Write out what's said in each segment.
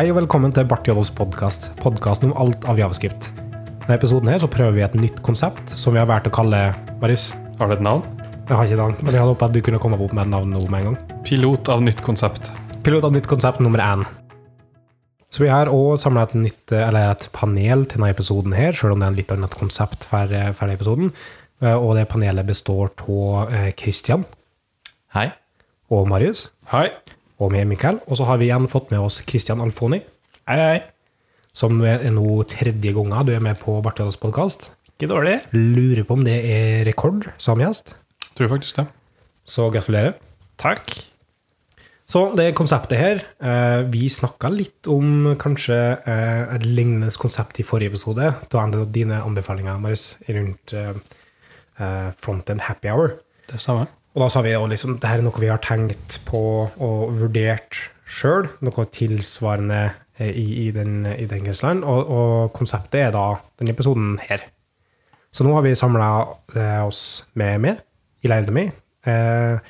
Hei og velkommen til Bart Joddos podkast, podkasten om alt av javascript. I denne episoden her så prøver vi et nytt konsept som vi har valgt å kalle Marius. Har du et navn? Jeg har ikke navn, men jeg hadde håpet at du kunne komme opp med et navn nå med en gang. Pilot av nytt konsept. Pilot av nytt konsept nummer én. Så vi har òg samla et, nytt, et panel til denne episoden her, selv om det er en litt annet konsept for, for episoden. Eh, Og det panelet består av Kristian Hei. og Marius. Hei. Og med Mikael. Og så har vi igjen fått med oss Kristian Alfoni, Hei, hei. som er nå tredje gangen du er med på Bartøyas podkast. Ikke dårlig. Lurer på om det er rekord som gjest. Tror faktisk det. Så gratulerer. Takk. Så det konseptet her eh, Vi snakka litt om kanskje eh, et lignende konsept i forrige episode. Da endte dine anbefalinger, Marius, rundt eh, Frontend Happy Hour. Det samme. Og da sa vi jo liksom det her er noe vi har tenkt på og vurdert sjøl. Noe tilsvarende eh, i, i den, i den grenseland. Og, og konseptet er da denne episoden her. Så nå har vi samla oss med meg i leiligheten min. Eh,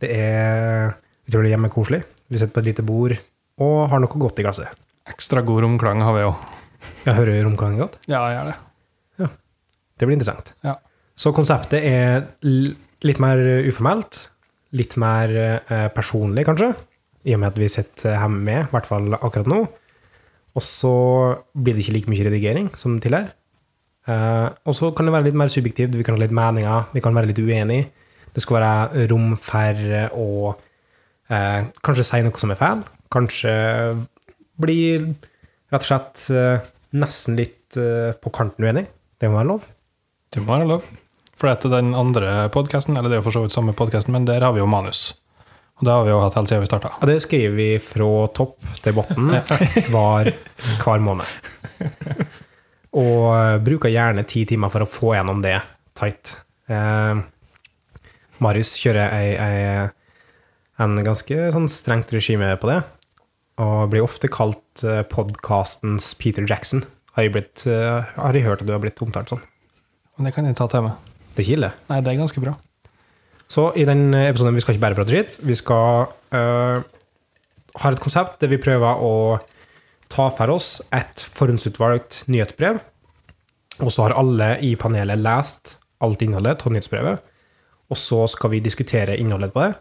det er utrolig hjemmekoselig. Vi sitter på et lite bord og har noe godt i glasset. Ekstra god romklang har vi jo. Jeg hører romklangen godt. Ja, jeg gjør det. Ja. Det blir interessant. Ja. Så konseptet er litt mer uformelt. Litt mer eh, personlig, kanskje. I og med at vi sitter hjemme med, i hvert fall akkurat nå. Og så blir det ikke like mye redigering som tidligere. Eh, og så kan det være litt mer subjektivt, vi kan ha litt meninger, vi kan være litt uenige. Det skal være rom for å eh, kanskje si noe som er feil. Kanskje bli rett og slett eh, nesten litt eh, på kanten uenig. Det må være lov. Det må være lov. For etter den andre podkasten, eller det er jo for så vidt samme podkasten, men der har vi jo manus. Og det har vi jo hatt helt siden vi starta. Ja, det skriver vi fra topp til bunn hver, hver måned. Og eh, bruker gjerne ti timer for å få gjennom det tight. Eh, Marius kjører ei, ei, en ganske sånn strengt regime på det, og blir ofte kalt eh, podkastens Peter Jackson. Har jeg, blitt, eh, har jeg hørt at du har blitt omtalt sånn? Men det kan jeg ta til meg. Det er ille. Nei, det er ganske bra. Så i den episoden vi skal ikke bare prate dritt. Vi skal øh, ha et konsept der vi prøver å ta for oss et forhåndsutvalgt nyhetsbrev. Og så har alle i panelet lest alt innholdet av nyhetsbrevet. Og så skal vi diskutere innholdet på det.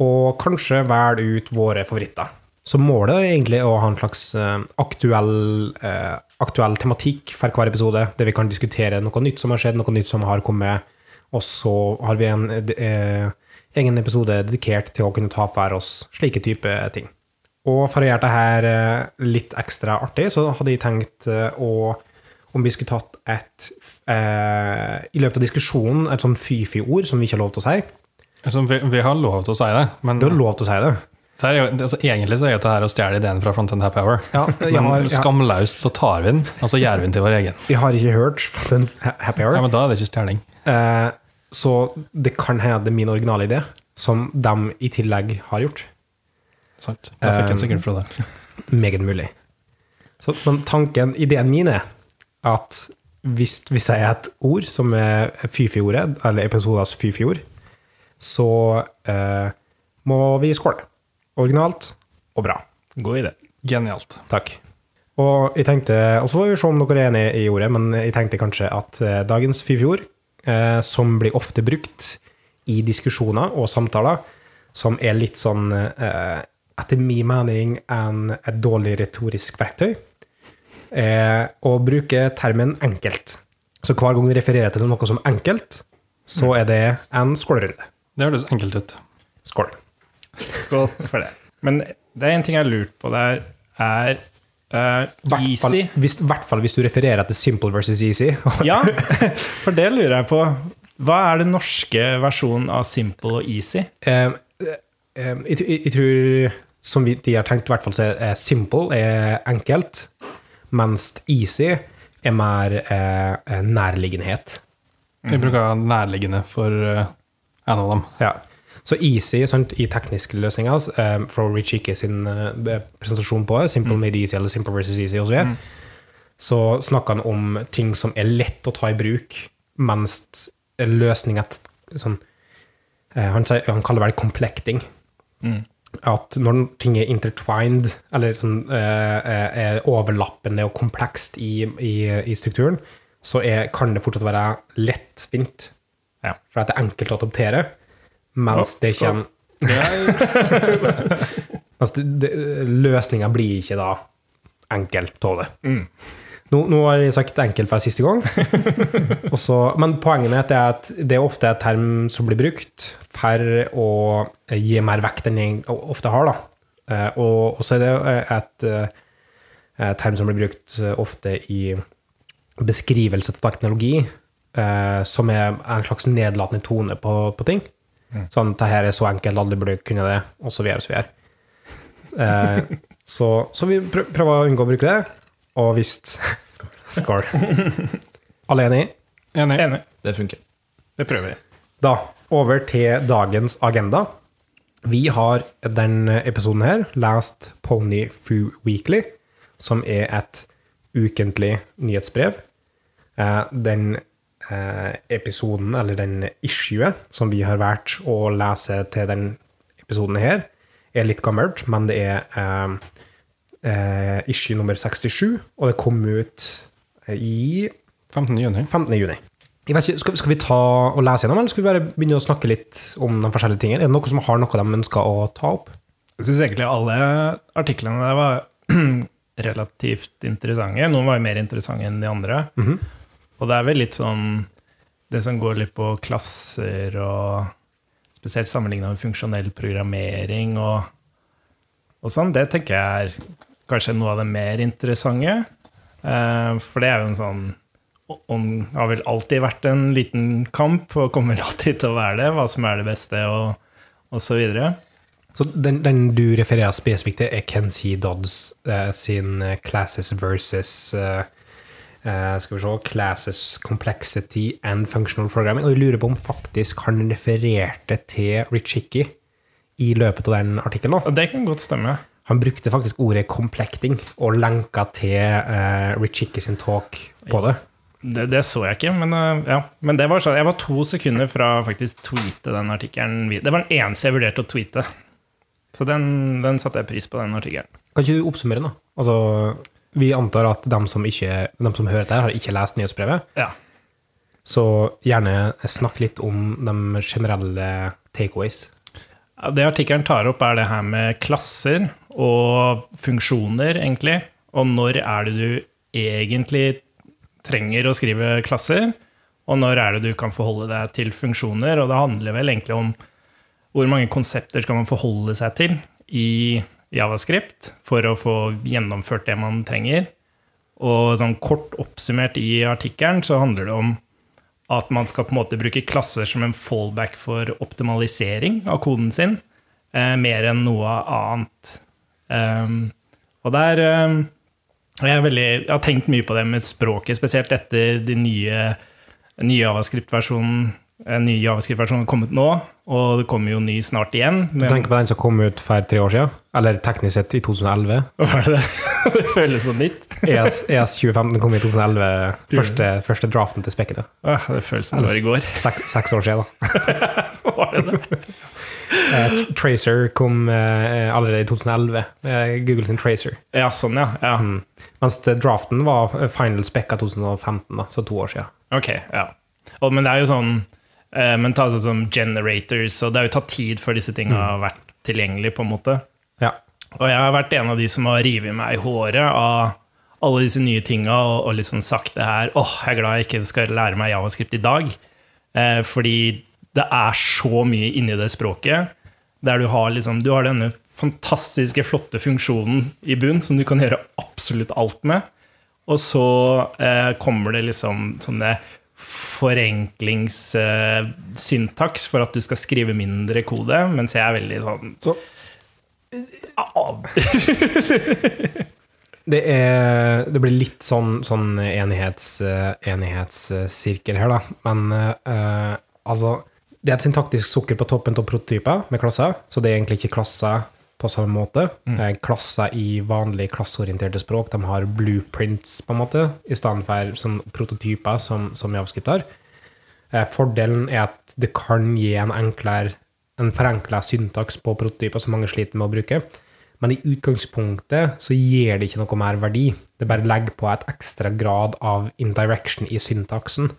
Og kanskje velge ut våre favoritter. Så målet er egentlig å ha en slags øh, aktuell, øh, aktuell tematikk for hver episode, der vi kan diskutere noe nytt som har skjedd, noe nytt som har kommet. Og så har vi en eh, egen episode dedikert til å kunne ta for oss slike type ting. Og for å gjøre det her eh, litt ekstra artig, så hadde jeg tenkt eh, å om vi skulle tatt et eh, I løpet av diskusjonen et sånn fy-fy-ord som vi ikke har lov til å si. Altså, vi, vi har lov til å si det, men Du har lov til å si det. Er jo, altså, egentlig så er det her å stjele ideen fra Frontend Happy Hour. Ja, Men har, jeg, skamløst så tar vi den, og så gjør vi den til vår egen. jeg har ikke hørt Frontend Happy Hour. Ja, men da er det ikke stjeling. Eh, så det kan hende det min originale idé, som de i tillegg har gjort. Sant? Da fikk jeg den sikkert fra deg. Meget mulig. Så, men tanken, ideen min er at hvis vi sier et ord som er fy-fy-ordet, eller episodas fy-fy-ord, så eh, må vi skåle. Originalt og bra. God idé. Genialt. Takk. Og jeg tenkte, og så får vi se om dere er enig i ordet, men jeg tenkte kanskje at eh, dagens fy-fy-ord, eh, som blir ofte brukt i diskusjoner og samtaler, som er litt sånn, eh, etter min mening, en, et dårlig retorisk verktøy, eh, å bruke termen enkelt. Så hver gang vi refererer til noe som enkelt, så er det en skålerunde. Det høres enkelt ut. Skål. Skål for det. Men det er en ting jeg har lurt på der, er uh, Hvert easy. I hvert fall hvis du refererer til simple versus easy. Ja, for det lurer jeg på. Hva er den norske versjonen av simple og easy? Eh, eh, jeg, jeg, jeg tror, som vi de har tenkt, i hvert fall så er simple er enkelt, mens easy er mer eh, nærliggenhet. Vi bruker nærliggende for uh, en av dem. Ja. Så easy sant, i tekniske løsninger, eh, fra Rich Icke sin uh, presentasjon på det, simple made easy eller simple versus easy osv., så snakker han om ting som er lett å ta i bruk, mens løsninger sånn, uh, han, han kaller det vel complecting. at når ting er intertwined, eller sånn, uh, er overlappende og komplekst i, i, i strukturen, så er, kan det fortsatt være lettvint. Ja. For at det er enkelt å adoptere, mens Ja, det kommer Løsninga blir ikke da enkelt av det. Mm. Nå, nå har jeg sagt enkelt for siste gang, Også, men poenget mitt er at det er ofte et term som blir brukt for å gi mer vekt enn jeg ofte har. Da. Eh, Og, så er det et, eh, et term som blir brukt eh, ofte i beskrivelse av teknologi, eh, som er en slags nedlatende tone på, på ting. Sånn 'det her er så enkelt, alle burde kunne det', og så videre og så videre. Eh, så, så vi prø- prøver å unngå å bruke det, og hvis Skål. Alle enig? Enig. Enig. Det funker. Det prøver vi. Da, over til dagens agenda. Vi har denne episoden her lest Pony Foo Weekly, som er et ukentlig nyhetsbrev. Eh, Den episoden, eller den issuet, som vi har valgt å lese til den episoden her, er litt gammelt, men det er eh, eh, issue nummer 67, og det kom ut i 15. juni. 15. juni. Ikke, skal, skal vi ta og lese gjennom, eller skal vi bare begynne å snakke litt om de forskjellige tingene? Er det noe som har noe de ønsker å ta opp? Jeg syns egentlig alle artiklene der var relativt interessante. Noen var jo mer interessante enn de andre. Og det er vel litt sånn Det som går litt på klasser og spesielt sammenligna med funksjonell programmering og, og sånn, det tenker jeg er kanskje noe av det mer interessante. Eh, for det er jo en sånn om, har vel alltid vært en liten kamp, og kommer alltid til å være det, hva som er det beste, og, og så videre. Så den, den du refererer spesifikt til, er Kenzie Dodds eh, sin eh, Classes versus eh, Skal vi se Classes Complexity and Functional Programming. Og jeg lurer på om faktisk han refererte til Rich Hickey i løpet av den artikkelen. det kan godt stemme. Han brukte faktisk ordet 'complecting' og lenka til uh, Rich Hickey sin talk på det. Det, det så jeg ikke, men, uh, ja. men det var sånn, jeg var to sekunder fra faktisk tweete den artikkelen. Det var den eneste jeg vurderte å tweete. Så den, den satte jeg pris på, den artikkelen. Kan ikke du oppsummere, da? Altså, vi antar at de som, ikke, de som hører dette, har ikke lest nyhetsbrevet. Ja. Så gjerne snakk litt om de generelle takeaways. Det artikkelen tar opp, er det her med klasser og funksjoner, egentlig. Og når er det du egentlig trenger å skrive klasser, og når er det du kan forholde deg til funksjoner. Og det handler vel egentlig om hvor mange konsepter skal man forholde seg til i Javascript for å få gjennomført det man trenger. Og sånn kort oppsummert i artikkelen så handler det om at man skal på en måte bruke klasser som en fallback for optimalisering av koden sin, eh, mer enn noe annet. Um, og der um, jeg, er veldig, jeg har tenkt mye på det med språket, spesielt etter de nye, nye JavaScript-versjonen en ny JavaScript-versjon har kommet nå, og det kommer jo ny snart igjen. Du tenker på den som kom ut for tre år siden? Eller teknisk sett i 2011? hva er det? det føles så nytt. ES, ES 2015 kom i 2011. Første, første draften til Spekket. Ah, det føles som det var i går. Sek, seks år siden, da. Var det det? Uh, Tracer kom uh, allerede i 2011. Uh, Google sin Tracer. Ja, sånn, ja. ja. Mm. Mens draften var final spekka 2015, da, så to år siden. Ok, ja. Og, men det er jo sånn eh, Men ta sånn som generators, og det har jo tatt tid før disse tingene har vært tilgjengelige, på en måte. Ja. Og jeg har vært en av de som har revet meg i håret av alle disse nye tinga og, og liksom sagt det her åh, jeg er glad jeg ikke skal lære meg javascript i dag. Eh, fordi det er så mye inni det språket. Der du har, liksom, du har denne fantastiske, flotte funksjonen i bunn som du kan gjøre absolutt alt med. Og så eh, kommer det liksom sånne forenklingssyntaks for at du skal skrive mindre kode, mens jeg er veldig sånn Så det, er, det blir litt sånn, sånn enighets, eh, enighetssirkel her, da. Men uh, altså Det er et syntaktisk sukker på toppen av prototyper med klasser, så det er egentlig ikke klasser på samme måte. Mm. Klasser i vanlig klasseorienterte språk de har blueprints, på en måte, i stedet for sånn prototyper som, som Javascript har. Eh, Fordelen er at det kan gi en enklere en forenkla syntaks på prototyper som mange sliter med å bruke. Men i utgangspunktet så gir det ikke noe mer verdi. Det bare legger på et ekstra grad av indirection i syntaksen,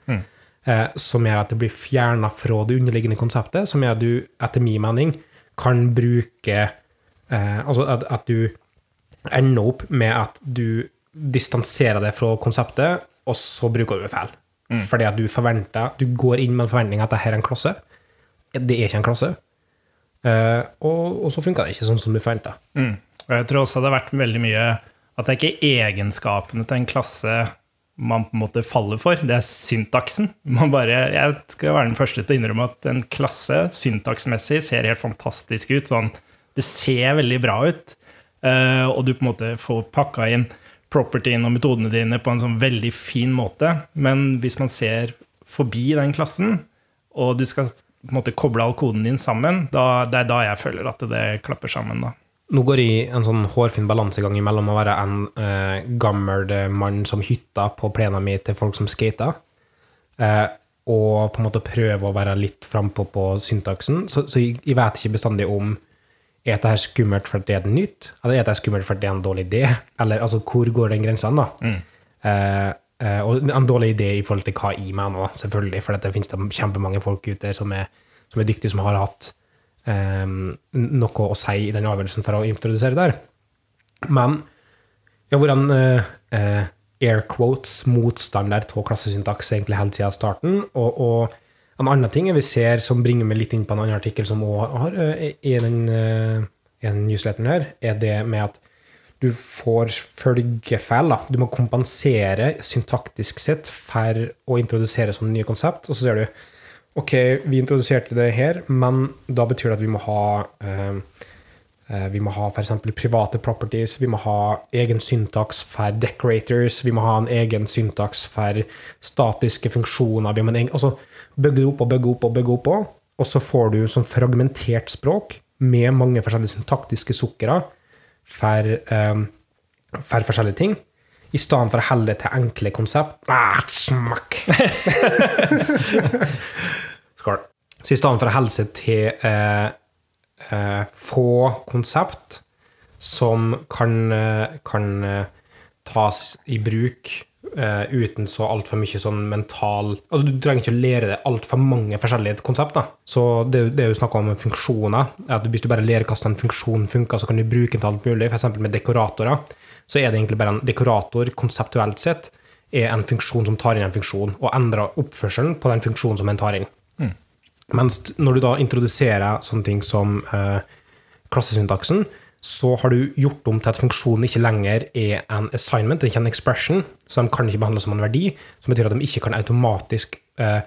eh, som gjør at det blir fjerna fra det underliggende konseptet, som gjør at du, etter min mening, kan bruke eh, Altså at, at du ender opp med at du distanserer deg fra konseptet, og så bruker du det feil. Fordi at du forventer Du går inn med en forventning at dette er en klasse. Det er ikke en klasse. Eh, og, og så funka det ikke sånn som du forventa. Mm. Og jeg tror også det har vært veldig mye at det er ikke egenskapene til en klasse man på en måte faller for, det er syntaksen. Man bare, jeg skal være den første til å innrømme at en klasse syntaksmessig ser helt fantastisk ut. Sånn, det ser veldig bra ut, eh, og du på en måte får pakka inn propertyen og metodene dine på en sånn veldig fin måte. Men hvis man ser forbi den klassen, og du skal på en måte koble all koden din sammen, da, det er da jeg føler at det klapper sammen. da. Nå går jeg en sånn hårfin balansegang mellom å være en eh, gammel mann som hytta på plena mi til folk som skater, eh, og på en måte prøve å være litt frampå på syntaksen. Så, så jeg, jeg vet ikke bestandig om er dette skummelt fordi det er nytt, eller er dette skummelt fordi det er en dårlig idé? Eller altså, hvor går den grensa, da? Eh, eh, og en dårlig idé i forhold til hva i meg nå, selvfølgelig, for det finnes det kjempemange folk ute som er, som er dyktige, som har hatt eh, noe å si i den avgjørelsen for å introdusere der. Men ja, hvordan eh, eh, air quotes motstander av klassesyntaks egentlig helt siden starten. Og, og en annen ting vi ser som bringer meg litt inn på en annen artikkel som òg har eh, i den, eh, i den newsletteren her, er det med at du får følgefeil. Du må kompensere syntaktisk sett for å introdusere sånne nye konsept. Og så ser du ok, vi introduserte det her, men da betyr det at vi må ha eh, vi må ha f.eks. private properties, vi må ha egen syntaks for decorators, vi må ha en egen syntaks for statiske funksjoner. Vi må en altså bygge det opp og bygge opp og bygge opp, og, og så får du sånn fragmentert språk med mange forskjellige syntaktiske sukkere for, um, for forskjellige ting. I stedet for å helle til enkle konsept. Ah, smakk! Skål. Så i stedet for å helle seg til eh, eh, få konsept som kan, eh, kan eh, tas i bruk eh, uten så altfor mye sånn mental Altså, du trenger ikke å lære deg altfor mange forskjellige konsept. da. Så det, det er jo snakk om funksjoner. at Hvis du bare lærer hvordan en funksjon funker, så kan du bruke den til alt mulig. F.eks. med dekoratorer. Så er det egentlig bare en dekorator konseptuelt sett er en funksjon som tar inn en funksjon, og endrer oppførselen på den funksjonen som en tar inn. Mens når du da introduserer sånne ting som eh, klassesyntaksen, så har du gjort om til at funksjonen ikke lenger er en assignment, ikke en expression, så de kan ikke behandles som en verdi, som betyr at de ikke kan automatisk eh,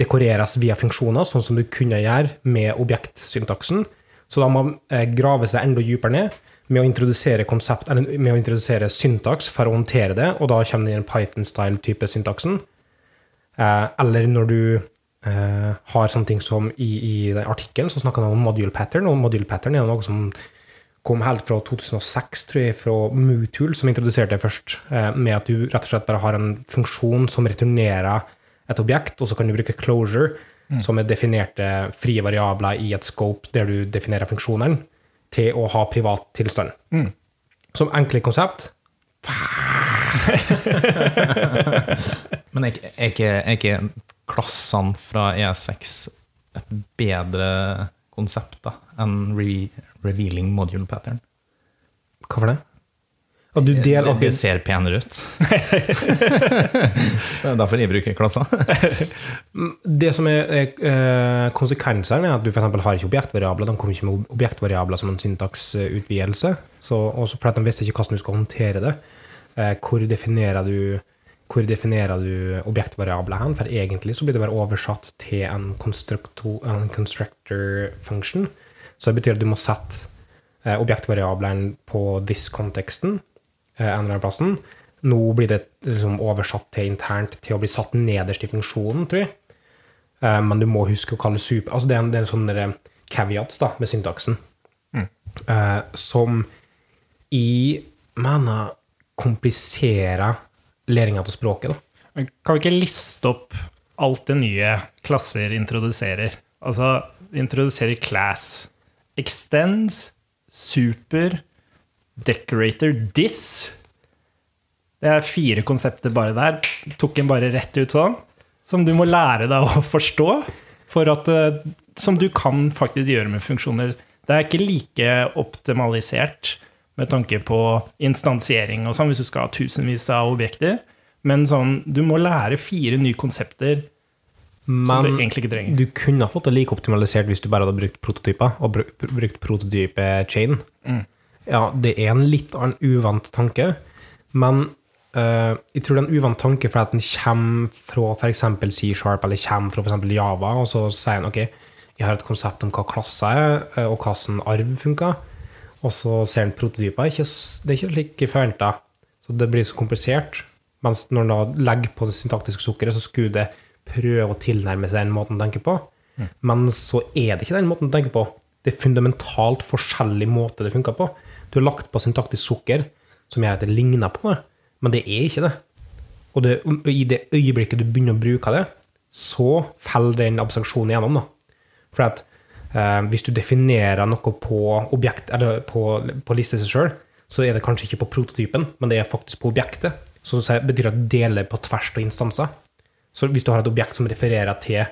dekoreres via funksjoner, sånn som du kunne gjøre med objektsyntaksen. Så da må man eh, grave seg enda dypere ned med å introdusere konsept, eller med å introdusere syntaks for å håndtere det, og da kommer den i Python-style type syntaksen. Eh, eller når du eh, har sånne ting som i, i den artikkelen så snakker han om module pattern, og module pattern er noe som kom helt fra 2006, tror jeg, fra Mootool, som introduserte det først, eh, med at du rett og slett bare har en funksjon som returnerer et objekt, og så kan du bruke closure, som er definerte frie variabler i et scope der du definerer funksjonen, til å ha privat tilstand. Som enkle konsept. Men er ikke- klassene fra E6 et bedre konsept da, enn re revealing module pattern? Hva for det? Du deler det, det ser penere ut. det er derfor jeg bruker klasser. Det som er, er eh, konsekvensene, er at du for eksempel har ikke objektvariabler. De kommer ikke med objektvariabler som en syntaksutvidelse. Så, og så fordi de visste ikke hvordan du skal håndtere det. Eh, hvor definerer du hvor definerer du objektvariabler hen? For egentlig så blir det bare oversatt til en, en constructor function. Så det betyr at du må sette objektvariablene på this-konteksten eh, en eller annen plassen. Nå blir det liksom oversatt til internt til å bli satt nederst i funksjonen, tror jeg. Eh, men du må huske å kalle super Altså det er en, det er en sånn der caveats da, med syntaksen. Mm. som i mener kompliserer læringa av språket. da. Men kan vi ikke liste opp alt det nye klasser introduserer? Altså introduserer class. Extends, super, decorator, dis. Det er fire konsepter bare der. Tok en bare rett ut sånn. Som du må lære deg å forstå. For at, eh, som du kan faktisk gjøre med funksjoner. Det er ikke like optimalisert med tanke på instansiering og sånn, hvis du skal ha tusenvis av objekter. Men sånn, du må lære fire nye konsepter som du egentlig ikke trenger. du kunne ha fått det like optimalisert hvis du bare hadde brukt prototyper, og brukt prototype chain. Mm. Ja, det er en litt annen uvant tanke, men Uh, jeg tror det er en uvant tanke fordi at den kommer fra f.eks. C-sharp eller kommer fra for Java, og så sier den ok, jeg har et konsept om hva klasser er, eh, og hvordan arv funker, og så ser han prototyper. Ikke, s- det er ikke like forventa. Så det blir så komplisert. Mens når han da legger på det syntaktiske sukkeret, så skulle det prøve å tilnærme seg den måten å tenker på. Men så er det ikke den måten å tenker på. Det er fundamentalt forskjellig måte det funker på. Du har lagt på syntaktisk sukker som gjør at det ligner på det, men det er ikke det. Og det, og i det øyeblikket du begynner å bruke det, så faller den abstraksjonen igjennom. Da. For at hvis du definerer noe på objekt, på, på liste seg sjøl, så er det kanskje ikke på prototypen, men det er faktisk på objektet. Så det betyr at du deler på tvers av instanser. Så hvis du har et objekt som refererer til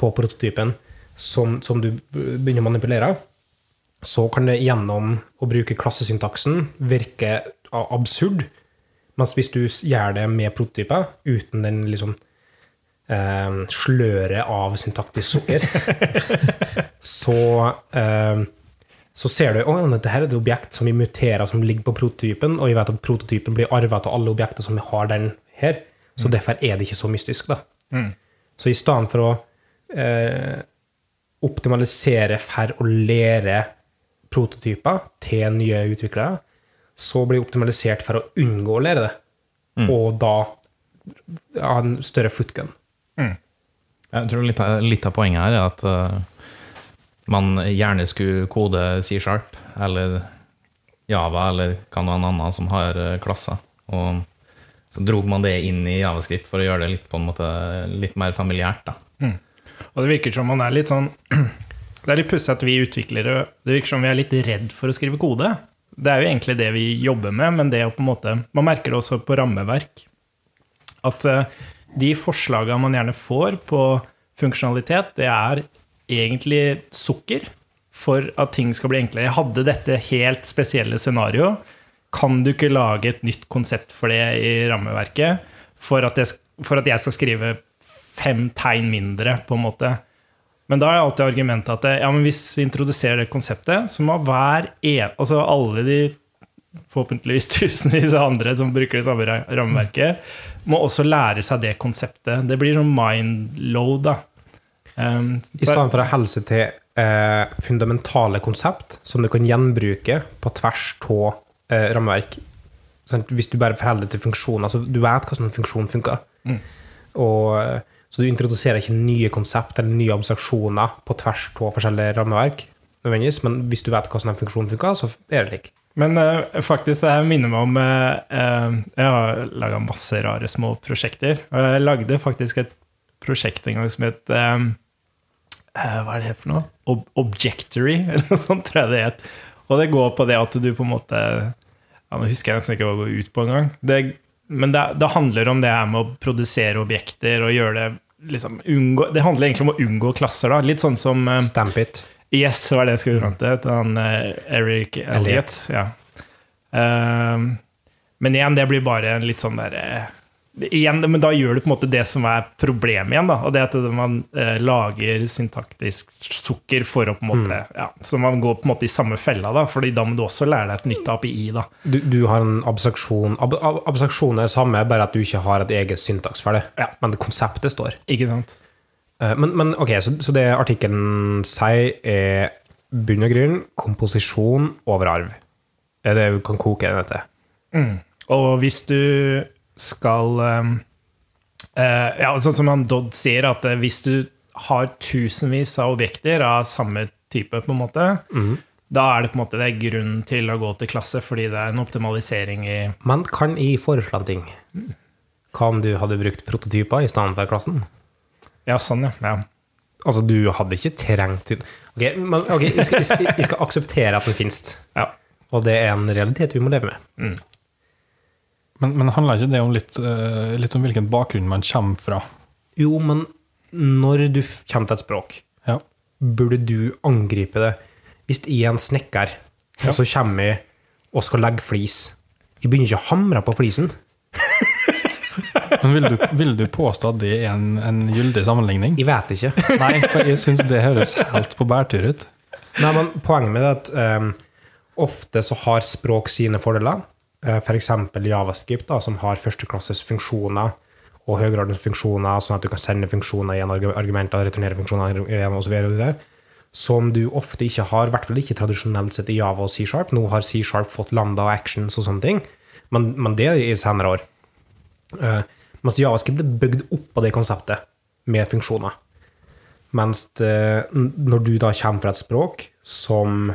på prototypen, som, som du begynner å manipulere, så kan det gjennom å bruke klassesyntaksen virke absurd. Mens hvis du gjør det med prototyper, uten den liksom eh, sløret av syntaktisk sukker, så eh, så ser du at dette er et objekt som vi muterer, som ligger på prototypen, og vi vet at prototypen blir arvet av alle objekter som vi har den her, så derfor er det ikke så mystisk. da. Så i stedet for å eh, optimalisere for å lære prototyper til nye utviklere, så blir optimalisert for å unngå å lære det, og da ha en større footgun. Jeg tror litt av, litt av poenget her er at uh, man gjerne skulle kode C-sharp eller Java eller hva noe annet som har uh, klasser. Og så drog man det inn i Javascript for å gjøre det litt, på en måte, litt mer familiært. Da. Og det virker som man er litt sånn Det er litt pussig at vi utviklere Det virker som vi er litt redd for å skrive kode. Det er jo egentlig det vi jobber med, men det å på en måte Man merker det også på rammeverk. At eh, de forslagene man gjerne får på funksjonalitet, det er egentlig sukker for at ting skal bli enklere. Jeg hadde dette helt spesielle scenarioet. Kan du ikke lage et nytt konsept for det i rammeverket for at jeg, for at jeg skal skrive fem tegn mindre, på en måte? Men da er alltid argumentet at ja, hvis vi introduserer det konseptet, så må hver en, altså alle de forhåpentligvis tusenvis av andre som bruker det samme rammeverket, må også lære seg det konseptet. Det blir sånn mindload, da. Um, I stedet for å helse til eh, fundamentale konsept som du kan gjenbruke på tvers av eh, rammeverk. Sånn, Hvis du bare forholder deg til funksjoner, så du vet hvordan en funksjon funker. Og, eh, så du introduserer ikke nye konsept eller nye abstraksjoner på tvers av forskjellige rammeverk, nødvendigvis, men hvis du vet hvordan en funksjon funker, så er det lik. Men uh, faktisk, jeg minner meg om uh, Jeg har laga masse rare små prosjekter. Og jeg lagde faktisk et prosjekt en gang som het eh, uh, Hva er det for noe? Ob Objectory, eller noe sånt, tror jeg det het. Og det går på det at du på en måte ja, Nå husker jeg nesten ikke hva det går ut på engang. Men det, det handler om det her med å produsere objekter og gjøre det liksom unngå, Det handler egentlig om å unngå klasser, da. Litt sånn som Stamp it. Yes, det var det jeg skulle fram til. Han eh, Eric Elliot. Ja. Um, men igjen, det blir bare en litt sånn der eh, igjen, Men da gjør du på en måte det som er problemet igjen. da, og det at man eh, lager syntaktisk sukker for å på en måte ja, Så man går på en måte i samme fella, da, Fordi da må du også lære deg et nytt API. da. Du, du har en abstraksjon ab, ab, Abstraksjonen er det samme, bare at du ikke har et eget syntaks for det. Ja. Men det konseptet står. Ikke sant? Eh, Men, men ok, så, så det artikkelen sier, er bunn og grunn komposisjon over arv. Det er det vi kan koke det dette. Mm. Og hvis du skal eh, Ja, sånn som han Dodd sier, at eh, hvis du har tusenvis av objekter av samme type, på en måte, da er det på en måte det er grunn til å gå til klasse, fordi det er en optimalisering i Men kan jeg foreslå en ting? Hva om du hadde brukt prototyper i stedet for klassen? Ja, sånn, ja. ja. Altså, du hadde ikke trengt Ok, men, okay, jeg, skal, jeg, skal, jeg skal akseptere at den finnes, Ja. og det er en realitet vi må leve med. Men, men handler ikke det om litt, eh, litt om hvilken bakgrunn man kommer fra? Jo, men når du kommer til et språk, Ja. burde du angripe det Hvis jeg er en snekker, og så kommer jeg og skal legge flis Jeg begynner ikke å hamre på flisen. Men vil du, vil du påstå at det er en, en gyldig sammenligning? Jeg vet ikke. Nei, for jeg syns det høres helt på bærtur ut. Nei, men Poenget med det er at um, ofte så har språk sine fordeler. Uh, F.eks. Javascript, da, som har førsteklasses funksjoner og høygradens funksjoner, sånn at du kan sende funksjoner igjen, argu- argumenter, returnere funksjoner igjen osv. Som du ofte ikke har, i hvert fall ikke tradisjonelt sett i Java og C-sharp. Nå har C-sharp fått lambda og actions og sånne ting, men, men det er i senere år. Uh, mens Javascript er bygd opp på det konseptet med funksjoner. Mens det, når du da kommer fra et språk som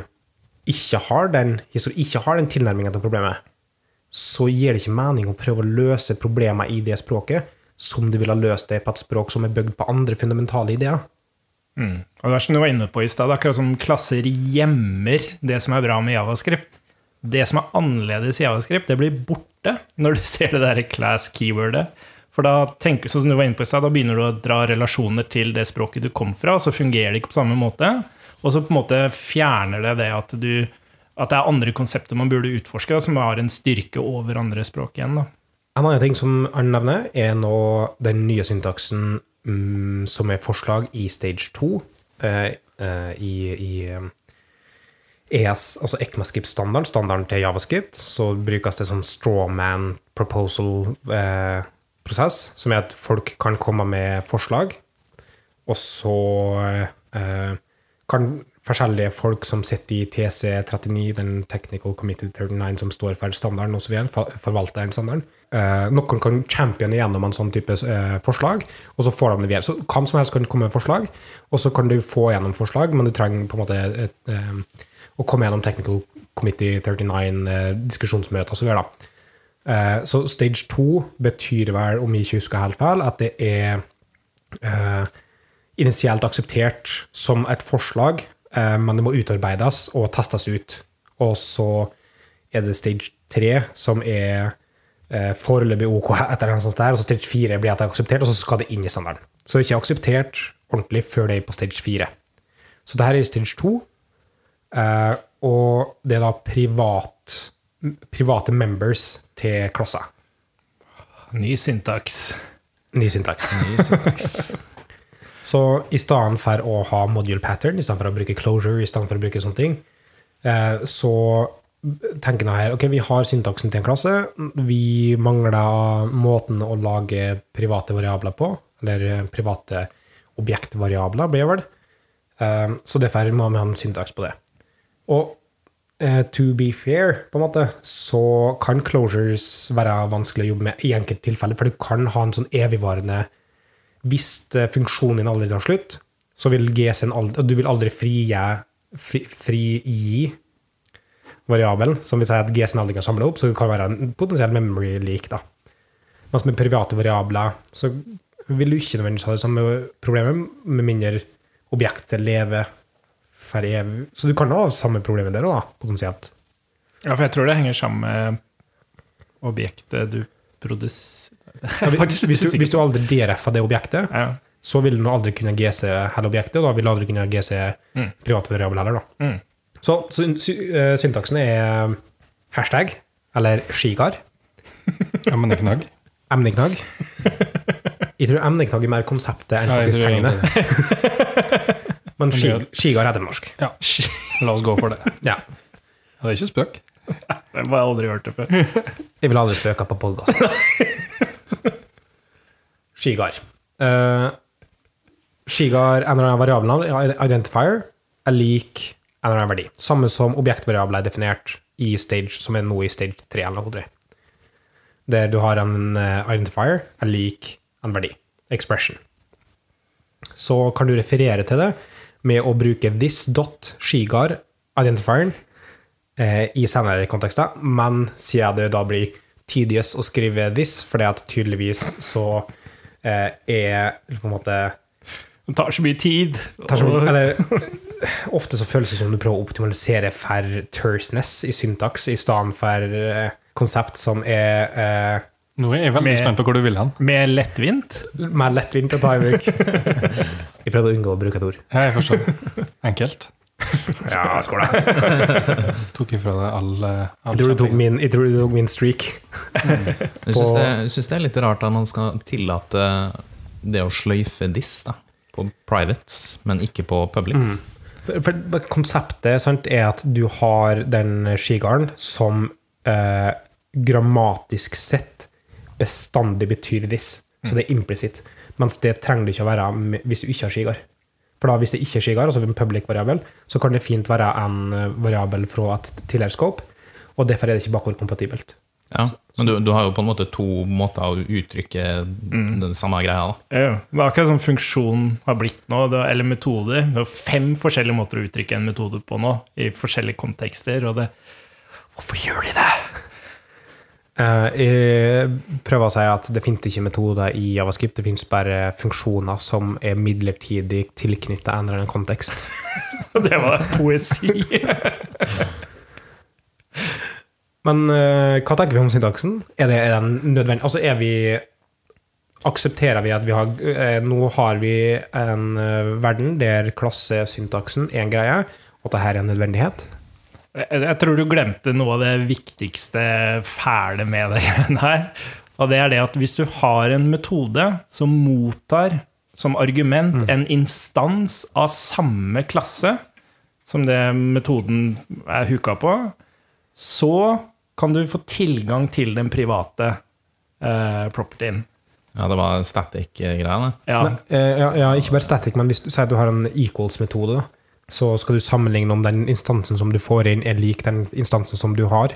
ikke har den, den tilnærmingen til problemet, så gir det ikke mening å prøve å løse problemer i det språket som du ville ha løst det på et språk som er bygd på andre fundamentale ideer. Og det er som du var inne på i sted, akkurat som klasser gjemmer det som er bra med javascript. Det som er annerledes i javascript, det blir borte når du ser det der class keywordet. For da tenker, sånn som du var inne på stad, da begynner du å dra relasjoner til det språket du kom fra, og så fungerer det ikke på samme måte. Og så på en måte fjerner det det at, du, at det er andre konsepter man burde utforske, som har en styrke over andre språk igjen. Da. En annen ting som Arne nevner, er nå den nye syntaksen mm, som er forslag i stage 2 eh, eh, i, i eh, ES, altså ECMAScript-standarden, standarden til Javascript, så brukes det som strawman proposal-prosess, som er at folk kan komme med forslag, og så eh, kan forskjellige folk som sitter i TC39, den Technical Committee 39, som står for standarden osv., forvalter den standarden. Eh, noen kan champione gjennom en sånn type eh, forslag, og så får de det videre. Så hvem som helst kan komme med forslag, og så kan du få gjennom forslag, men du trenger på en måte et, eh, å komme gjennom Technical Committee 39, eh, diskusjonsmøter osv. Eh, så stage 2 betyr vel, om jeg ikke husker helt feil, at det er eh, initielt akseptert som et forslag, eh, men det må utarbeides og testes ut. Og så er det stage 3 som er eh, foreløpig OK etter en sånn der, og så stage 4 blir at det er akseptert, og så skal det inn i standarden. Så det er ikke akseptert ordentlig før det er på stage 4. Så det her er stage 2, eh, og det er da privat, private members til klasser. Ny syntaks. Ny syntaks. Så i stedet for å ha module pattern, i stedet for å bruke closure, i stedet for å bruke sånne ting, eh, så tenker jeg her, ok, vi har syntaksen til en klasse, vi mangler måten å lage private variabler på, eller private objektvariabler, blir det vel. Eh, Så derfor må vi ha en syntaks på det. Og to be fair, på en måte, så kan closures være vanskelig å jobbe med i enkelte tilfeller, for du kan ha en sånn evigvarende hvis eh, funksjonen din aldri tar slutt, så vil GSN aldri, og du vil aldri frigi, fri, fri variabelen, som vil si at GSN aldri kan samle opp, så det kan være en potensiell memory leak. da. Mens med private variabler så vil du ikke nødvendigvis ha det samme problemet, med mindre objektet lever for evig. Så du kan ha samme problemet der òg, potensielt. Ja, for jeg tror det henger sammen med objektet du produserer. Ja, hvis, hvis, du, hvis du aldri DRF-er det objektet, Ja. så vil du aldri kunne GC hele objektet, og da vil du aldri kunne GC Mm. private variabel heller. da. Mm. Så, så sy, uh, syntaksen er hashtag, eller skigar, Emneknagg. emneknagg. Jeg tror emneknagg er mer konseptet enn faktisk tegnet. Men Men ski, skigar heter norsk. Ja, la oss gå for det. Ja. Det er ikke spøk. Det har jeg aldri hørt det før. Jeg vil aldri spøke på podkast. Skigar. Uh, skigar, en eller annen variabel, identifier, er lik en eller annen verdi. Samme som objektvariabel er definert i stage, som er nå i stage 3 eller noe. Der du har en eh, identifier er lik en verdi. Expression. Så kan du referere til det med å bruke this.shigar-identifieren eh, i senere kontekster, men siden det da blir tedious å skrive this, fordi at tydeligvis så eh, er på en måte Det tar så mye tid. så mye- eller, ofte så føles det som du prøver å optimalisere for terseness i syntaks, i stedet for eh, konsept som er eh, Nå er jeg veldig Med- spent på hvor du vil hen. Med lettvint. Med lettvint å ta i bruk. jeg prøvde å unngå å bruke et ord. Ja, jeg forstår. Enkelt. Ja, skål da. Tok ifra deg all, eh, all Jeg tror du tok min, jeg tror du tok min streak. Jeg syns det, synes det er litt rart at man skal tillate det å sløyfe diss da, på privates, men ikke på publics. Mm. for konseptet sant, er at du har den skigarden som eh, grammatisk sett bestandig betyr this. Så det er implisitt. Mens det trenger det ikke å være hvis du ikke har skigard. For da hvis det ikke er skigard, altså en public variabel, så kan det fint være en eh, variabel fra et tidligere scope, og derfor er det ikke bakordkompatibelt. Ja, men du, du har jo på en måte to måter å uttrykke den samme greia da. Ja, Det er akkurat som funksjonen har blitt nå, det, eller metoder. Det er fem forskjellige måter å uttrykke en metode på nå, i forskjellige kontekster. Og det Hvorfor gjør de det? Eh, Jeg prøver å si at det finnes ikke metoder i Javascript, det finnes bare funksjoner som er midlertidig tilknyttet en eller annen kontekst. Det var poesi. Men eh, hva tenker vi om syntaksen? Er, det, er den nødvendig? Altså, er vi Aksepterer vi at vi har eh, Nå har vi en verden der klassesyntaksen er en greie, og at dette er en nødvendighet? Jeg, jeg tror du glemte noe av det viktigste fæle med det greiene her. Og det er det at hvis du har en metode som mottar som argument en instans av samme klasse som det metoden er hooka på, så kan du få tilgang til den private eh, propertyen. Ja, det var static-greiene. Ja, eh, ja, ja, ikke bare static, men hvis du sier at du har en equals-metode, da, så skal du sammenligne om den instansen som du får inn, er lik den instansen som du har.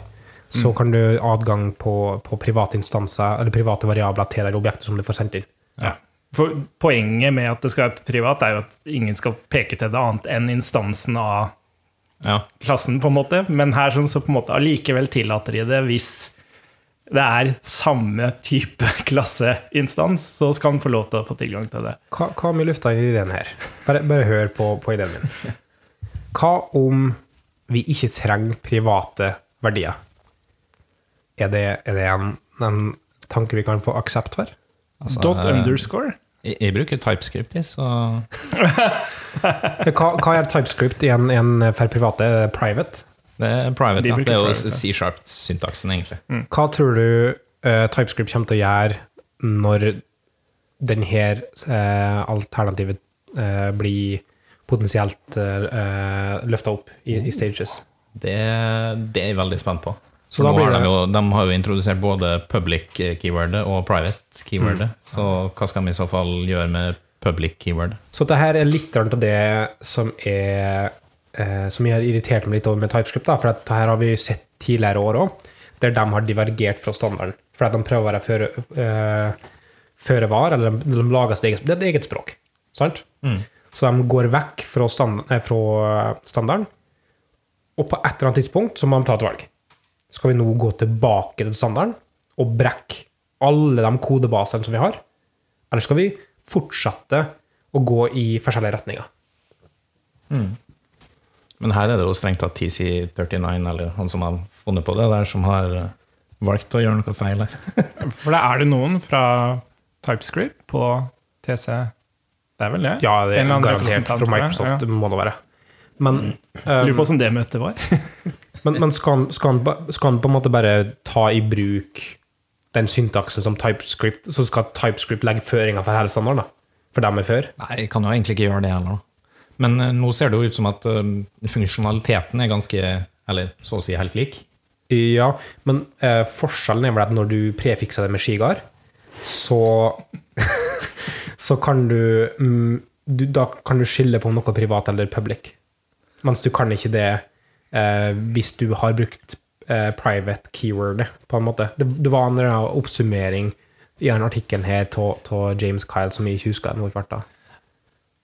Så kan du ha adgang på, på private instanser, eller private variabler til det objektet som du får sendt inn. Ja. For poenget med at det skal være privat, er jo at ingen skal peke til det annet enn instansen av Ja, klassen, på en måte. Men her sånn, så på en måte allikevel tillater de det hvis det er samme type klasseinstans, så skal han få lov til å få tilgang til det. Hva, hva med lufta i ideen her? Bare, bare hør på, på ideen min. Hva om vi ikke trenger private verdier? Er det, er det en, en tanke vi kan få aksept for? altså, Dot eh, underscore. Jeg, jeg bruker TypeScript, jeg, så Hva, hva er TypeScript i en, en for private? Private? det er private. De Ja. Det er jo. C-sharp-syntaksen, egentlig. Hva tror du uh, TypeScript kommer til å gjøre når denne uh, alternativet uh, blir potensielt uh, løfta opp i, i stages? Det, det er jeg veldig spent på. Så nå har de, jo, de har jo introdusert både public keywordet og private keywordet. Mm. Så hva skal vi i så fall gjøre med public keyword? Så dette her er litt av det som er eh, Som jeg har irritert meg litt over med TypeScript. Da, for dette her har vi sett tidligere år òg, der de har divergert fra standarden. For at de prøver å være føre, eh, føre var, eller de, de lager sitt eget Det er et eget språk. Sant? Så de går vekk fra, stand, eh, fra standarden, og på et eller annet tidspunkt så må de ta et valg. Skal vi nå gå tilbake til standarden og brekke alle de kodebasene som vi har? Eller skal vi fortsette å gå i forskjellige retninger? Men her er det jo strengt tatt TC39, eller han som har funnet på det, der som har eh, valgt å gjøre noe feil her. For da er det noen fra TypeScript på TC. Det er vel det? Ja, det En eller er annen garantert representant fra for det, Microsoft. ja. Det må det være. Men, Lurer um, på hvordan det møtet var. men, men skal, han, skal, skal han på en måte bare ta i bruk den syntaksen som TypeScript, så skal TypeScript legge føringer for hele standarden? For dem er før? Nei, jeg kan jo egentlig ikke gjøre det heller. Men eh, nå ser det jo ut som at eh, funksjonaliteten er ganske, eller så å si helt lik. Ja, men uh, forskjellen er vel at når du prefikser det med skigard, så Så kan du, mm, du Da kan du skille på noe privat eller public. Mens du kan ikke det eh, hvis du har brukt eh, private keyword, på en måte. Det, det var en oppsummering i denne artikkelen her av James Kyle som jeg ikke husker hvor farta.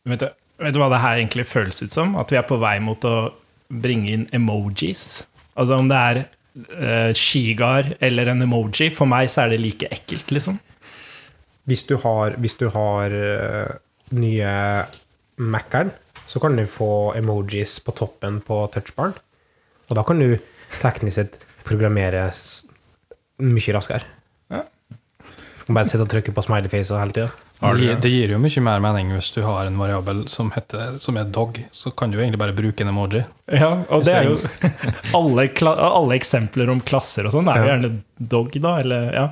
Vet du, vet du hva det her egentlig føles ut som? At vi er på vei mot å bringe inn emojis. Altså om det er uh, skigard eller en emoji, for meg så er det like ekkelt, liksom. Hvis du har, hvis du har eh, nye Mac-eren, så kan du få emojis på toppen på touchbaren. Og da kan du teknisk sett programmere mye raskere. Ja. Du kan bare sitte og trykke på smileyfacer hele tida. Det det gir jo mye mer mening hvis du har en variabel som, heter, som er dog. Så kan du egentlig bare bruke en emoji. Ja, og det er jo alle, alle eksempler om klasser og sånn er jo gjerne dog, da. Eller, ja.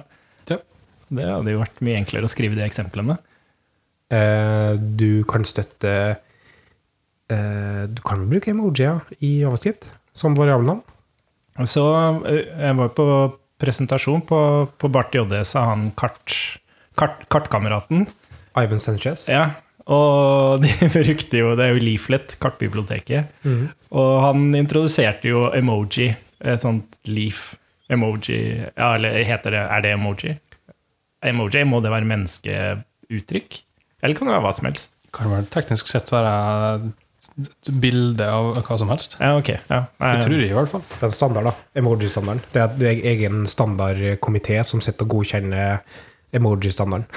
Det hadde jo vært mye enklere å skrive de eksemplene. Eh, du kan støtte eh, Du kan bruke emojier i Javascript som variabelnavn. Så eh, jeg var på presentasjon på, på Bart JD, sa han kart, kart, kartkameraten. Ivan Sanchez. Ja, og de brukte jo Det er jo Leaflet, kartbiblioteket. Mm. Og han introduserte jo emoji. Et sånt leaf-emoji. Ja, eller heter det Er det emoji? Emoji, må det være menneskeuttrykk? Eller kan det være hva som helst? Kan vel teknisk sett være et bilde av hva som helst. Ja, ok. Ja. Det tror jeg i hvert fall. Det er standard, da. Emoji-standarden. Det er, en egen standardkomité som sitter og godkjenner emoji-standarden.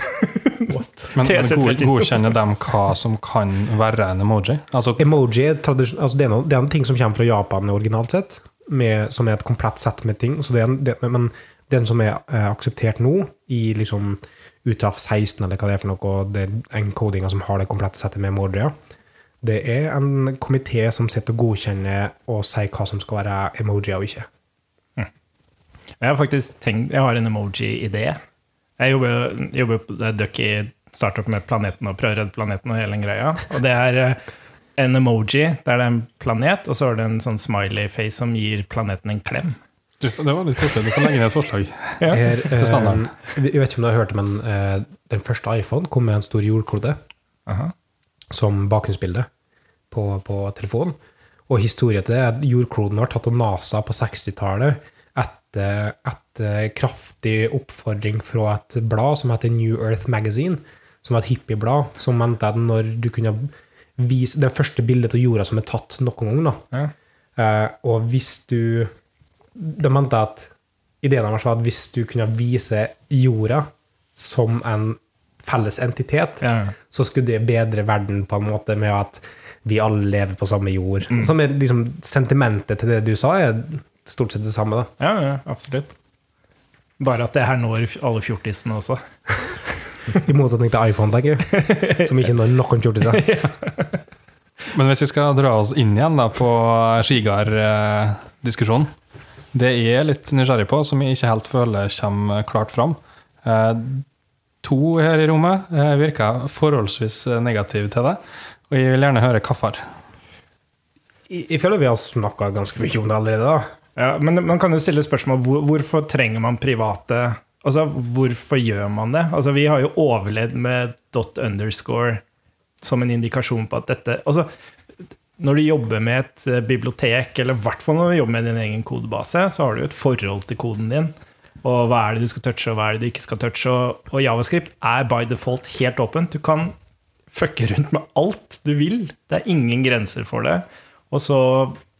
Men, men TC39. godkjenner dem hva som kan være en emoji? Altså, Emoji altså det er, noen, det er en ting som kommer fra Japan originalt sett, med, som er et komplett sett med ting. Så det er en, det, men den som er eh, akseptert nå, i liksom UTAF 16, eller hva det er for noe, og det encodinga som har det komplette settet med Mordria, det er en komité som sitter og godkjenner og sier hva som skal være emojier og ikke. Jeg har faktisk tenkt Jeg har en emoji-idé. Jeg jobber, jobber på det i startup med planeten og prøver å redde planeten og hele den greia. Og det er eh, en emoji der det er en planet, og så er det en sånn smiley-face som gir planeten en klem. Du, det var litt koselig. Du kan legge ned et forslag. Her, til standarden. eh, Jeg vet ikke om du har hørt det, men eh, den første iPhone kom med en stor jordklode Aha. som bakgrunnsbilde på, på telefonen. Og historien til det er at jordkloden ble tatt av NASA på 60-tallet etter, etter kraftig oppfordring fra et blad som heter New Earth Magazine, som var et hippieblad, som mente at når du kunne vise det første bildet av jorda som er tatt noen gang, da, Ja. Eh, og hvis du De mente at ideen deres var at hvis du kunne vise jorda som en felles entitet, Ja. så skulle det bedre verden på en måte med at vi alle lever på samme jord. Som er liksom Sentimentet til det du sa, er stort sett det samme. da. Ja, ja, absolutt. Bare at det her når alle fjortisene også. I motsetning til iPhone, tenker jeg. Som ikke når noen fjortiser. Men hvis vi skal dra oss inn igjen da på Skigar-diskusjonen Det jeg er litt nysgjerrig på, som jeg ikke helt føler kommer klart fram eh, To her i rommet eh, virker forholdsvis negative til det, og jeg vil gjerne høre hvorfor. Jeg jeg føler vi har snakka ganske mye om det allerede. da. Ja, men man kan jo stille spørsmål hvor, hvorfor trenger man private Altså, hvorfor gjør man det? Altså, vi har jo overlevd med dot underscore som en indikasjon på at dette Altså, når du jobber med et eh, bibliotek, eller i hvert fall når du jobber med din egen kodebase, så har du jo et forhold til koden din. Og hva er det du skal touche, og hva er det du ikke skal touche. Og, og Javascript er by default helt åpent. Du kan fucke rundt med alt du vil. Det er ingen grenser for det. Og så,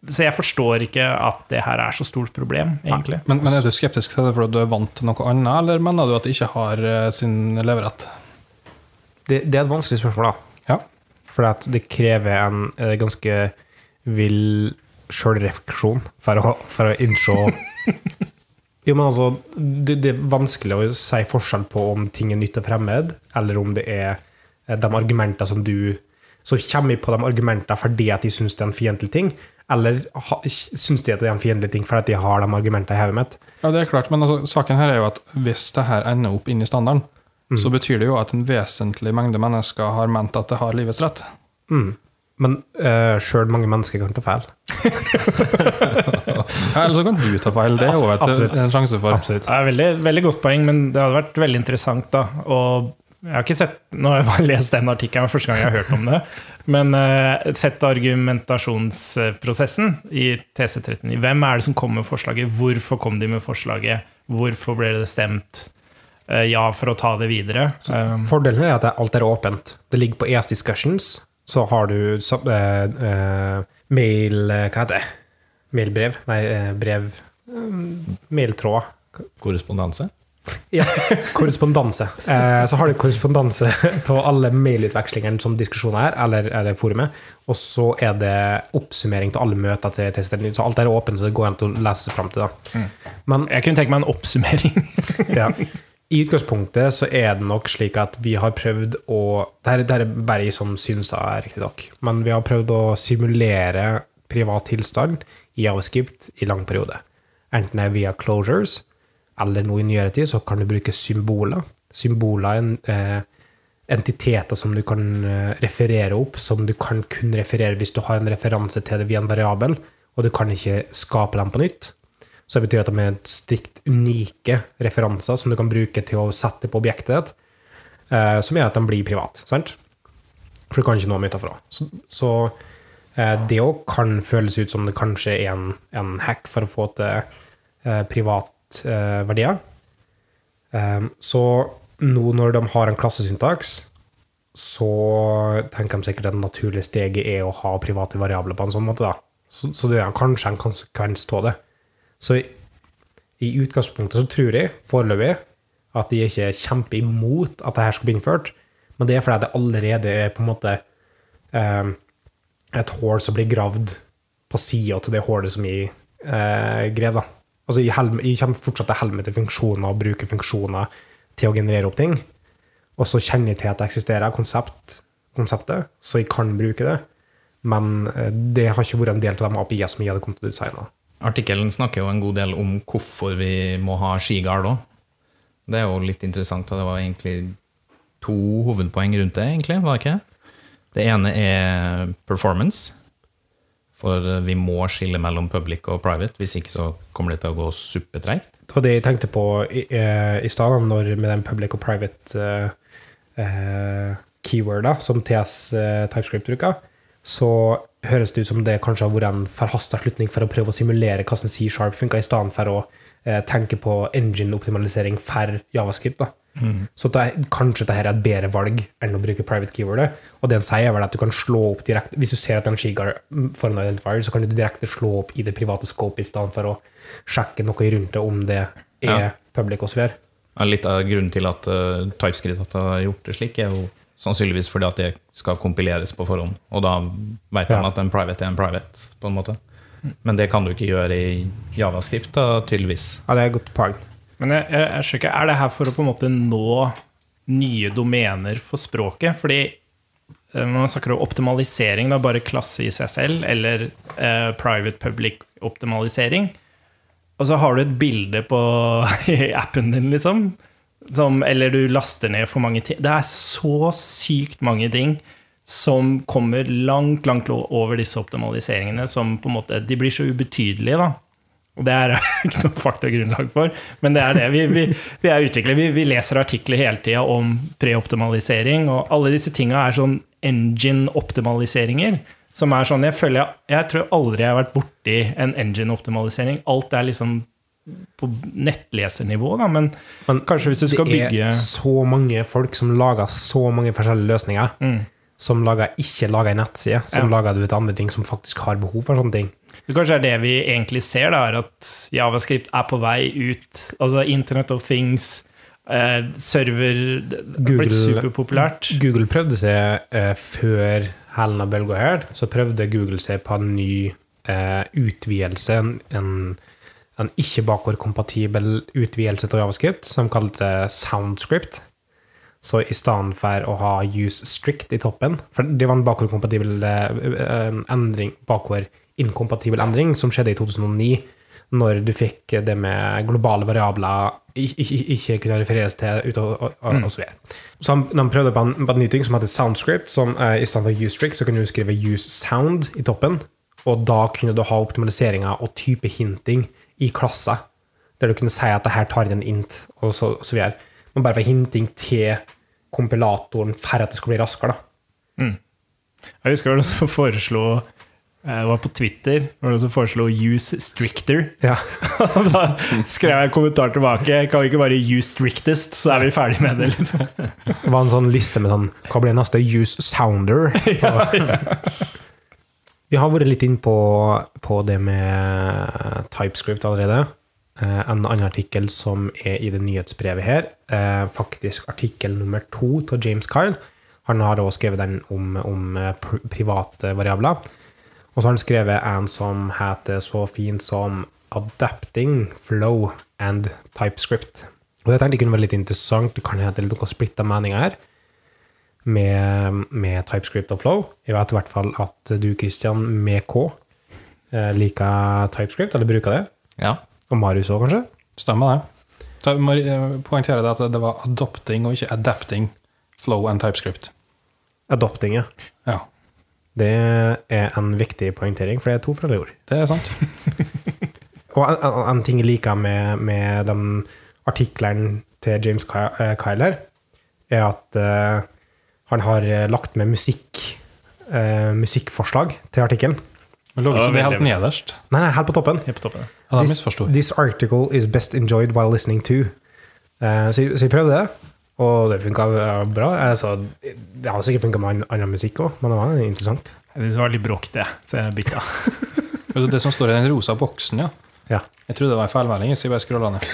så jeg forstår ikke at det her er så stort problem, egentlig. Men, men er du skeptisk til det fordi du er vant til noe annet, eller mener du at det ikke har eh, sin leverett? Det, det er et vanskelig spørsmål, da. For det krever en eh, ganske vill sjølrefleksjon for å, for å innse Jo, men altså, det, det er vanskelig å si forskjell på om ting er nytt og fremmed, eller om det er eh, de argumentene som du Så kommer jeg på de argumentene fordi at de syns det er en fiendtlig ting, eller ha, syns de at det er en fiendtlig ting fordi at de har de argumentene i hodet mitt. Ja, det er klart, men altså, saken her er jo at hvis det her ender opp inn i standarden, så betyr det jo at en vesentlig mengde mennesker har ment at det har livets rett. Mm. Men uh, sjøl mange mennesker kan ta feil. Ja, eller så kan du ta feil. Det er jo et, Absolutt. en sjanse for. Absolutt. Det er veldig, veldig godt poeng, men det hadde vært veldig interessant, da. Og jeg har ikke sett Nå har jeg bare lest den artikkelen, første gang jeg har hørt om det. Men uh, sett argumentasjonsprosessen i TC39. Hvem er det som kom med forslaget? Hvorfor kom de med forslaget? Hvorfor ble det stemt eh, ja for å ta det videre? Så, Fordelen er at alt er åpent. Det ligger på ES Discussions. Så har du så, eh, eh, mail eh, Hva heter det? Mailbrev? Nei, eh, brev eh, Mailtråd. Korrespondanse? Ja, korrespondanse. Eh, så har du korrespondanse av alle mailutvekslingene som diskusjoner er, eller, eller forumet. Og så er det oppsummering av alle møter til tester. Så alt er åpent, så det går an å lese seg fram til. Da. Men Jeg kunne tenke meg en oppsummering. ja. I utgangspunktet så er det nok slik at vi har prøvd å Det her, det er bare jeg som syns er riktig nok, men vi har prøvd å simulere privat tilstand i javascript i lang periode. Enten det er via closures, eller nå i nyere tid så kan du bruke symboler. Symboler er eh, entiteter som du kan eh, referere opp, som du kan kun referere hvis du har en referanse til det via en variabel, og du kan ikke skape dem på nytt. Så det betyr at de er strikt unike referanser som du kan bruke til å sette på objektet ditt, eh, som gjør at de blir privat. Sant? For du kan ikke nå dem utafra. Så, så eh, det òg kan føles ut som det kanskje er en, en hack for å få til eh, privatverdier. eh. Eh, så nå når de har en klassesyntaks, så tenker de sikkert at det naturlige steget er å ha private variabler på en sånn måte. da. Så, så det er kanskje en konsekvens av det. Så i, i utgangspunktet så tror jeg foreløpig at de ikke kjemper imot at det her skal bli innført, men det er fordi det allerede er på en måte eh, et hull som blir gravd på sida til det hullet som jeg eh, grev. da. Altså, jeg, hel- jeg kommer fortsatt til å holde meg til funksjoner og bruke funksjoner til å generere opp ting. Og så kjenner jeg til at det eksisterer konsept, konseptet, så jeg kan bruke det. Men eh, det har ikke vært en del av de API-ene som jeg hadde kommet til å designe. Artikkelen snakker jo en god del om hvorfor vi må ha skigard òg. Det er jo litt interessant, og det var egentlig to hovedpoeng rundt det, egentlig, var det ikke? Det ene er performance. For vi må skille mellom public og private, hvis ikke så kommer det til å gå supertreigt. Det var det jeg tenkte på i, eh, i stad, med den public og private uh, uh, keyworda som TS uh, TypeScript bruker. Så høres det ut som det kanskje har vært en forhasta slutning for å prøve å simulere hvordan C-sharp funka, i stedet for å eh, tenke på engine-optimalisering for javascript. da. Så det kanskje dette er et bedre valg enn å bruke private keywordet. Og det en sier, er vel at du kan slå opp direkte Hvis du ser at en skigar får en identifier, så kan du direkte slå opp i det private scope i stedet for å sjekke noe rundt det, om det er Ja. public osv. Ja, Litt av grunnen til at uh, TypeScript har gjort det slik, er jo sannsynligvis fordi at det skal kompileres på forhånd. Og da vet man Ja. at en private er en private, på en måte. Men det kan du ikke gjøre i javascript, da, tydeligvis. Ja, det er et godt poeng. Men jeg, jeg, jeg skjønner ikke, er det her for å på en måte nå nye domener for språket? Fordi eh, når man snakker om optimalisering, da bare klasse i seg selv, eller eh, private public optimalisering, og så har du et bilde på i appen din, liksom, som, eller du laster ned for mange ting. Det er så sykt mange ting som kommer langt, langt over disse optimaliseringene, som på en måte, de blir så ubetydelige, da. Og det er ikke noe faktagrunnlag for, men det er det. Vi, vi, vi er utviklere. Vi, vi leser artikler hele tida om preoptimalisering, og alle disse tinga er sånn engine-optimaliseringer. Som er sånn, jeg føler jeg, jeg tror aldri jeg har vært borti en engine-optimalisering. Alt er liksom på nettlesernivå, da, men, Men kanskje hvis du skal bygge det er så mange folk som lager så mange forskjellige løsninger. Mm. Som lager, ikke lager en nettside, som Ja. lager du et andre ting som faktisk har behov for sånne ting. Det kanskje er det vi egentlig ser, da, er at Javascript er på vei ut. Altså Internet of Things, eh, server Det har blitt superpopulært. Google prøvde seg eh, før hælen av bølga her, så prøvde Google seg på en ny eh, utvidelse, en, en, en ikke-bakordkompatibel utvidelse av Javascript, som kalte SoundScript. Så i stedet for å ha use strict i toppen For det var en bakordkompatibel eh, eh, endring, bakordinkompatibel endring som skjedde i 2009, når du fikk det med globale variabler ikke, ikke kunne refereres til ut og, og, og, og så videre. Så han- de prøvde på en, på en ny ting som heter SoundScript, som eh, i stedet for use strict, så kunne du skrive use sound i toppen, og da kunne du ha optimaliseringer og type hinting i klasser, der du kunne si at det her tar inn en int, og så, og så videre. Men bare for hinting til kompilatoren for at det skal bli raskere, da. Jeg husker det var noen som foreslo eh, Det var på Twitter. Det var noen som foreslo 'use stricter'. Ja. Da skrev jeg en kommentar tilbake. Kan vi ikke bare 'use strictest', så er vi ferdig med det? liksom. Det var en sånn liste med sånn Hva blir neste? Use sounder. Vi har vært litt inn på, på det med TypeScript allerede. eh, en annen artikkel som er i det nyhetsbrevet her. Eh, faktisk artikkel nummer to av James Kyle. Han har også skrevet den om, om eh, private variabler. Og så har han skrevet en som heter så fint som 'Adapting Flow and TypeScript'. Og det tenkte jeg kunne være litt interessant. Det kan hete litt noe splitta meninger her med, med TypeScript og Flow. Jeg vet i hvert fall at du, Christian, med K, eh, liker TypeScript, eller bruker det. Ja. Og Marius òg, kanskje? Stemmer det. Så jeg må eh, poengtere at det var adopting og ikke adapting flow and typescript. Adopting, ja. Ja, Det er en viktig poengtering, for det er to forskjellige ord. det er sant. Og en, en, en ting jeg liker med, med de artiklene til James eh, Kyle her, er at han har eh, lagt med musikk, uh, musikkforslag til artikkelen. Men lå ikke det helt nederst? Nei, nei, helt på toppen. Helt på toppen. Ja, This, this article is best enjoyed while listening to. Uh, så, så jeg prøvde det, og det funka bra. Altså, det har sikkert funka med an- annen musikk òg, men det var interessant. Det var litt bråkete, så jeg bytta. Det som står i den rosa boksen, ja. Ja. Jeg trodde det var en feilmelding, så jeg bare skrolla ned.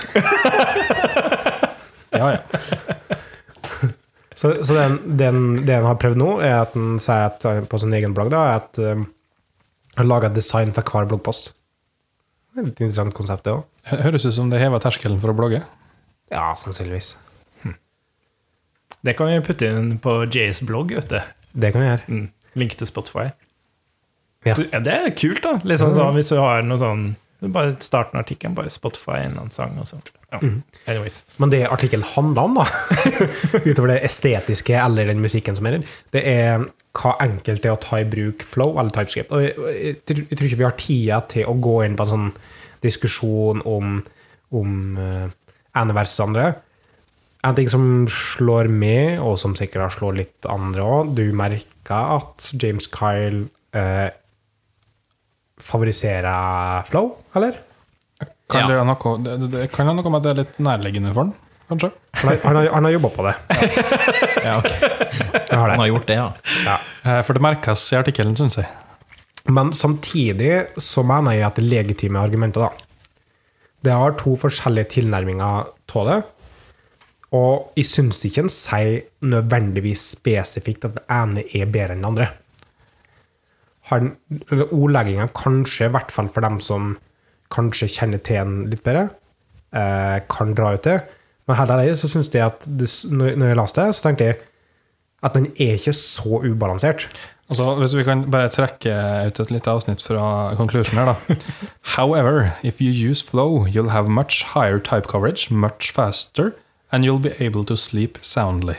Ja, ja. Så, så den, den, det han har prøvd nå, er at han sier at, på sin egen blogg da, er at um, han lager et design for hver bloggpost. Det er et litt interessant konsept, det òg. Høres ut som det hever terskelen for å blogge. Ja, sannsynligvis. Det kan vi putte inn på Jays blogg, vet du. Det kan vi gjøre. Mm. Link til Spotify. Ja. Du- Det er kult, da. Liksom sånn, hvis du har noe sånn Bare start en artikkel, bare Spotify, en eller annen sang, og så ja. Anyways. Men det artikkelen handler om, da, utover det estetiske eller den musikken som er der, det er hva enkelt det er å ta i bruk flow eller typescript. Og jeg, jeg tror ikke vi har tida til å gå inn på en sånn diskusjon om, om uh, ene versus andre. En ting som slår med, og som sikkert har slått litt andre òg, du merker at James Kyle uh, favoriserer flow, eller? Kan Ja. det noe, det, det, det kan ha noe med at det er litt nærliggende for den, kanskje? Han har, han har, jobba på det. ja ok. Han har Han har gjort det, ja. Ja. Eh, For det merkes i artikkelen, syns jeg. Men samtidig så mener jeg at det er legitime argumenter, da. Det har to forskjellige tilnærminger av det. Og jeg syns ikke en sier nødvendigvis spesifikt at det ene er bedre enn det andre. Han, Ordlegginga kanskje, i hvert fall for dem som kanskje kjenner til en litt bedre, eh, kan dra ut det. Men helt ærlig så syns jeg at det, når jeg leste det, så tenkte jeg at den er ikke så ubalansert. Altså, hvis vi kan bare trekke ut et lite avsnitt fra conclusion her, da. However, if you use flow, you'll have much higher type coverage, much faster, and you'll be able to sleep soundly.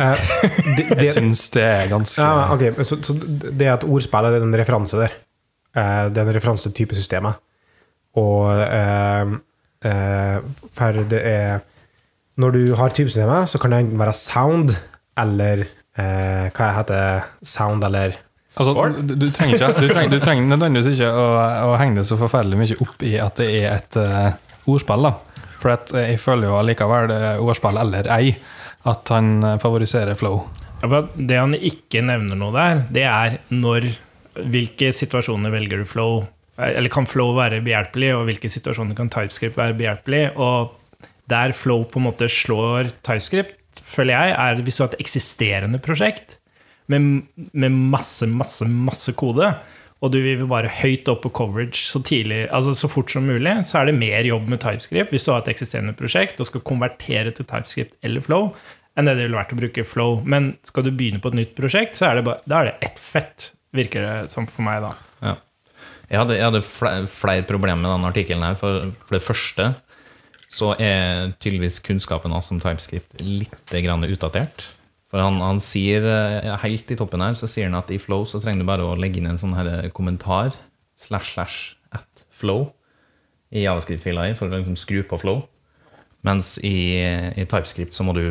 Uh, det, Jeg det, syns det er ganske Ja, okay, så, så det er et ordspill, det er en referanse der. Eh, Det er en referanse til typesystemet. Og eh, eh, for det er Når du har typesystemet, så kan det enten være sound eller eh, Hva heter det? Sound eller Altså, du, trenger ikke, du, trenger, du trenger nødvendigvis ikke å, å henge det så forferdelig mye opp i at det er et uh, ordspill. da. For at jeg føler jo allikevel det er ordspill eller ei, at han favoriserer flow. Ja, for Det han ikke nevner noe der, det er når Hvilke situasjoner velger du flow? Eller kan flow være behjelpelig, og hvilke situasjoner kan TypeScript være behjelpelig? Og der flow på en måte slår TypeScript, føler jeg, er hvis du har et eksisterende prosjekt med, med masse, masse, masse kode, og du vil bare høyt opp på coverage så tidlig, altså så fort som mulig, så er det mer jobb med TypeScript hvis du har et eksisterende prosjekt og skal konvertere til TypeScript eller Flow, enn det det ville vært å bruke Flow. Men skal du begynne på et nytt prosjekt, så er det, bare, da er det ett fett, virker det som for meg, da. Jeg hadde, jeg hadde flere, flere problemer med denne artikkelen her. For, for det første så er tydeligvis kunnskapen hans om TypeScript litt utdatert. For han, han sier eh, helt i toppen her så sier han at i Flow så trenger du bare å legge inn en sånn her kommentar slash slash at flow i javascript-fila for å liksom skru på Flow. Mens i, i TypeScript så må du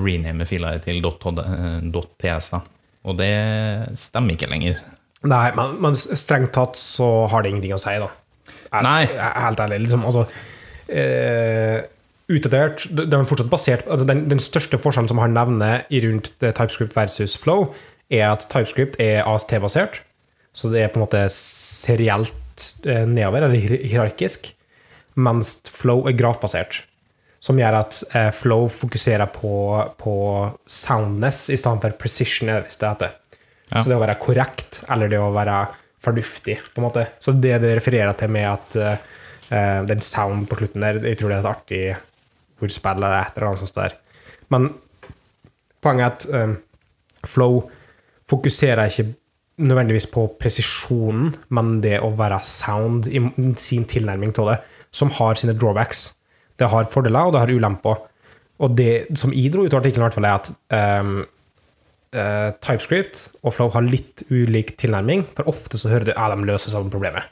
rename fila til .ts. da. Og det stemmer ikke lenger. Nei, men, men strengt tatt så har det ingenting å si, da. Er- Nei. er Helt ærlig. Liksom, altså, eh, utdatert Det er fortsatt basert altså, den, den største forskjellen som han nevner i rundt TypeScript versus Flow, er at TypeScript er AST-basert. Så det er på en måte serielt eh, nedover, eller hierarkisk. mens flow er grafbasert. Som gjør at eh, flow fokuserer på, på soundness i stedet for precision, visst det heter. Ja. Så det å være korrekt, eller det å være fornuftig, på en måte. Så det det refererer til med at eh, den sound på slutten der, jeg tror det er et artig ordspill eller et eller annet sånt der. Men poenget er at um, flow fokuserer ikke nødvendigvis på presisjonen, men det å være sound i sin tilnærming til det, som har sine drawbacks. Det har fordeler, og det har ulemper. Og det som jeg dro ut av artikkelen, er at ehm, eh, TypeScript og Flow har litt ulik tilnærming, for ofte så hører du at de løser samme problemet.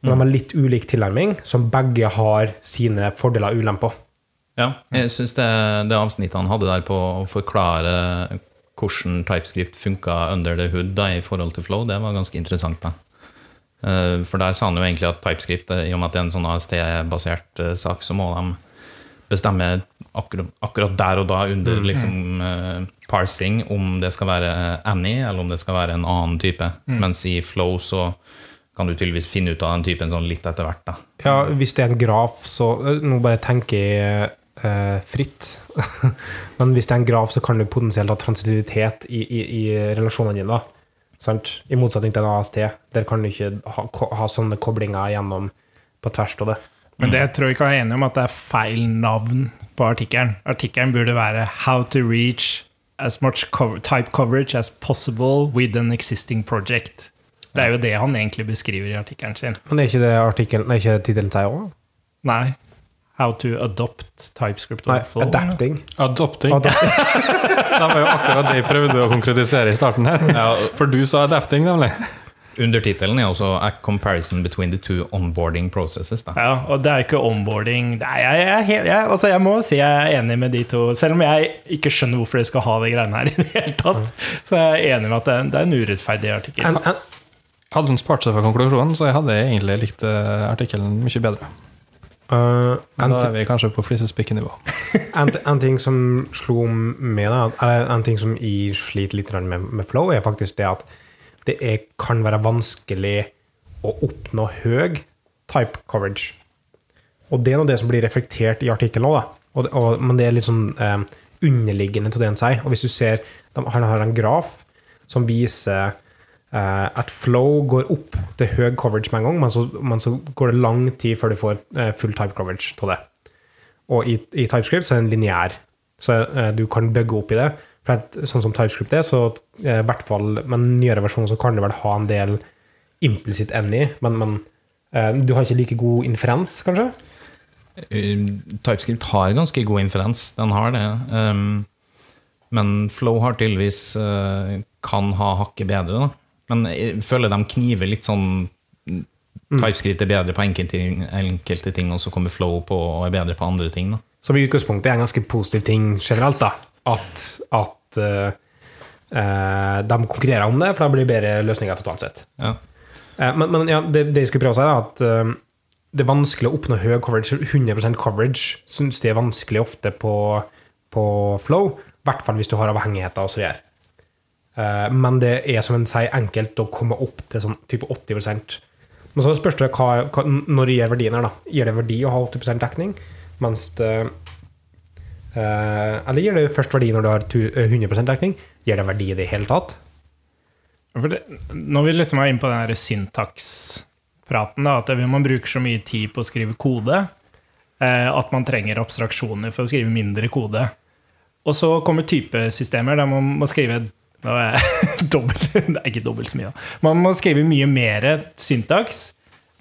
Men de har litt ulik tilnærming, som begge har sine fordeler og ulemper. Ja, jeg syns det, det avsnittet han hadde der på å forklare hvordan TypeScript funka under the hood da, i forhold til Flow, det var ganske interessant. da. Eh, For der sa han jo egentlig at TypeScript, eh, i og med at det er en sånn AST-basert eh, sak, så må de bestemme akkurat, akkurat der og da under liksom, uh, parsing om det skal være Annie eller om det skal være en annen type. Mens i Flow så kan du tydeligvis finne ut av den typen sånn litt etter hvert. da. Ja, hvis det er en graf, så eh, Nå bare tenker jeg uh, fritt. Men hvis det er en graf, så kan du potensielt ha transitivitet i, i, i relasjonene dine. da. Sant? I motsetning til en AST. Der kan du ikke ha, ha sånne koblinger gjennom på tvers av det. Men det tror jeg ikke han er enig om at det er feil navn på artikkelen. Artikkelen burde være 'How to reach as much type coverage as possible with an existing project'. Det er jo det han egentlig beskriver i artikkelen sin. Men er ikke det artikkelen er ikke tittelen sier òg? Nei. How to adopt TypeScript Nei, over flow. adapting. Adopting. Adapting. Det var jo akkurat det jeg prøvde å konkretisere i starten her. For du sa adapting, nemlig. Undertittelen er også 'A comparison between the two onboarding processes'. da. Ja, og det er ikke onboarding. Nei, jeg, jeg, jeg, altså jeg må si jeg er enig med de to, selv om jeg ikke skjønner hvorfor de skal ha de greiene her. i det hele tatt Så jeg er enig med at det er, det er en urettferdig artikkel. En, en, Hadde hun spart seg for konklusjonen, så jeg hadde egentlig likt eh, artikkelen mye bedre. Uh, Da er vi kanskje på flisespikkenivå. en, en ting som slo meg, da, eller en ting som jeg sliter litt med, med flow, er faktisk det at det er, kan være vanskelig å oppnå høy type coverage. Og det er noe det som blir reflektert i artikkelen òg. Men det er litt sånn eh, underliggende til det han sier. Og hvis du ser Han har en graf som viser eh, at flow går opp til høy coverage med en gang, men så, men så går det lang tid før du får eh, full type coverage av det. Og i, i TypeScript så er det en lineær, så eh, du kan bygge opp i det. For at, sånn som TypeScript er, så eh, i hvert fall med den nyere versjonen så kan det vel ha en del implisitt any, men, men eh, du har ikke like god inferens, kanskje? Uh, TypeScript har ganske god inferens, den har det. Um, men Flow har tydeligvis kan ha hakket bedre, da. Men jeg føler de kniver litt sånn TypeScript er bedre på enkelte ting, enkelte ting, og så kommer Flow på og er bedre på andre ting. da. Som i utgangspunktet er en ganske positiv ting generelt, da. At, at eh, eh, de konkurrerer om det, for da blir det bedre løsninger totalt sett. Ja. Eh, men men ja, det, det jeg skulle prøve å si, er at det er vanskelig å oppnå høy coverage. 100% coverage syns de er vanskelig ofte på, på flow. I hvert fall hvis du har avhengigheter osv. Men det er som en sier enkelt å komme opp til sånn type 80% Men så spørs det hva, hva, når det gir verdien her. da. Gir det verdi å ha 80 dekning? Mens det Eller gir det først verdi når du har 100% dekning? Gir det verdi i det hele tatt? Det, når vi liksom er inne på den syntakspraten, at man bruker så mye tid på å skrive kode eh, at man trenger abstraksjoner for å skrive mindre kode. Og så kommer typesystemer der man må skrive dobbelt, Det er ikke dobbelt så mye. Man må skrive mye mer syntaks.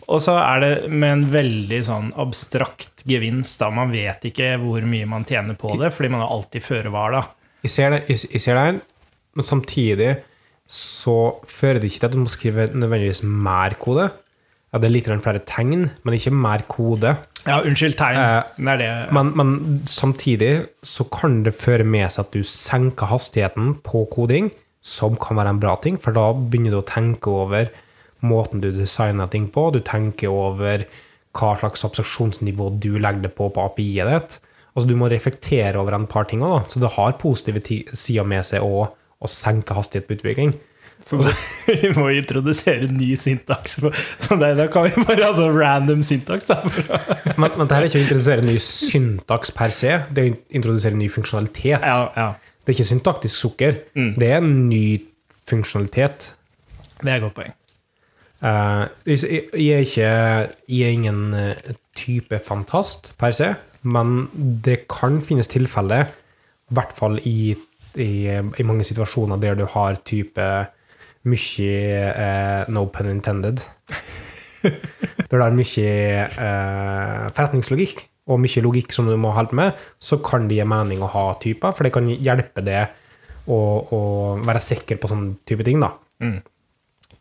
Og så er det med en veldig sånn abstrakt gevinst. da Man vet ikke hvor mye man tjener på det, fordi man er alltid føre var. da Jeg ser det, jeg, jeg ser det men samtidig så fører det ikke til at du må skrive nødvendigvis mer kode. Ja, det er litt flere tegn, men ikke mer kode. Ja, unnskyld, tegn. Eh, det er det. Men, men samtidig så kan det føre med seg at du senker hastigheten på koding, som kan være en bra ting, for da begynner du å tenke over måten du designer ting på, du tenker over hva slags abstraksjonsnivå du legger det på på API-et ditt. Altså Du må reflektere over en par ting da. så det har positive sider med seg å, å senke hastighet på utvikling. Så vi må introdusere ny syntaks. Så nei, da kan vi bare ha sånn random syntaks. men, Men, det her er ikke å introdusere ny syntaks per se, det er å introdusere ny funksjonalitet. Ja, ja, Det er ikke syntaktisk sukker, det er en ny funksjonalitet. det er et godt poeng. Eh, jeg, er ikke Jeg er ingen eh, type fantast per se, men det kan finnes tilfeller, i hvert fall i, i, i mange situasjoner der du har type mye eh, no pun intended. Der det er mye eh, forretningslogikk og mye logikk som du må holde med, så kan det gi mening å ha typer, for det kan hjelpe deg å, å være sikker på sånne type ting. da.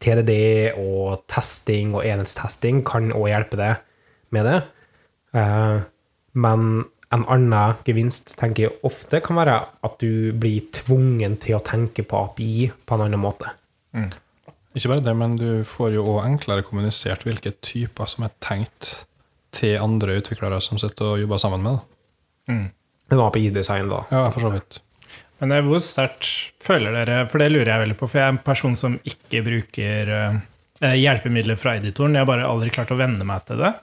TDD og testing og enhetstesting kan også hjelpe deg med det. Eh, men en annen gevinst tenker jeg ofte kan være at du blir tvungen til å tenke på API på en annen måte. Ikke bare det, men du får jo òg enklere kommunisert hvilke typer som er tenkt til andre utviklere som sitter og jobber sammen med det. En API-design, da. Ja, for så vidt. Men eh, hvor sterkt føler dere For det lurer jeg veldig på, for jeg er en person som ikke bruker eh, hjelpemidler fra editoren. Jeg har bare aldri klart å venne meg til det.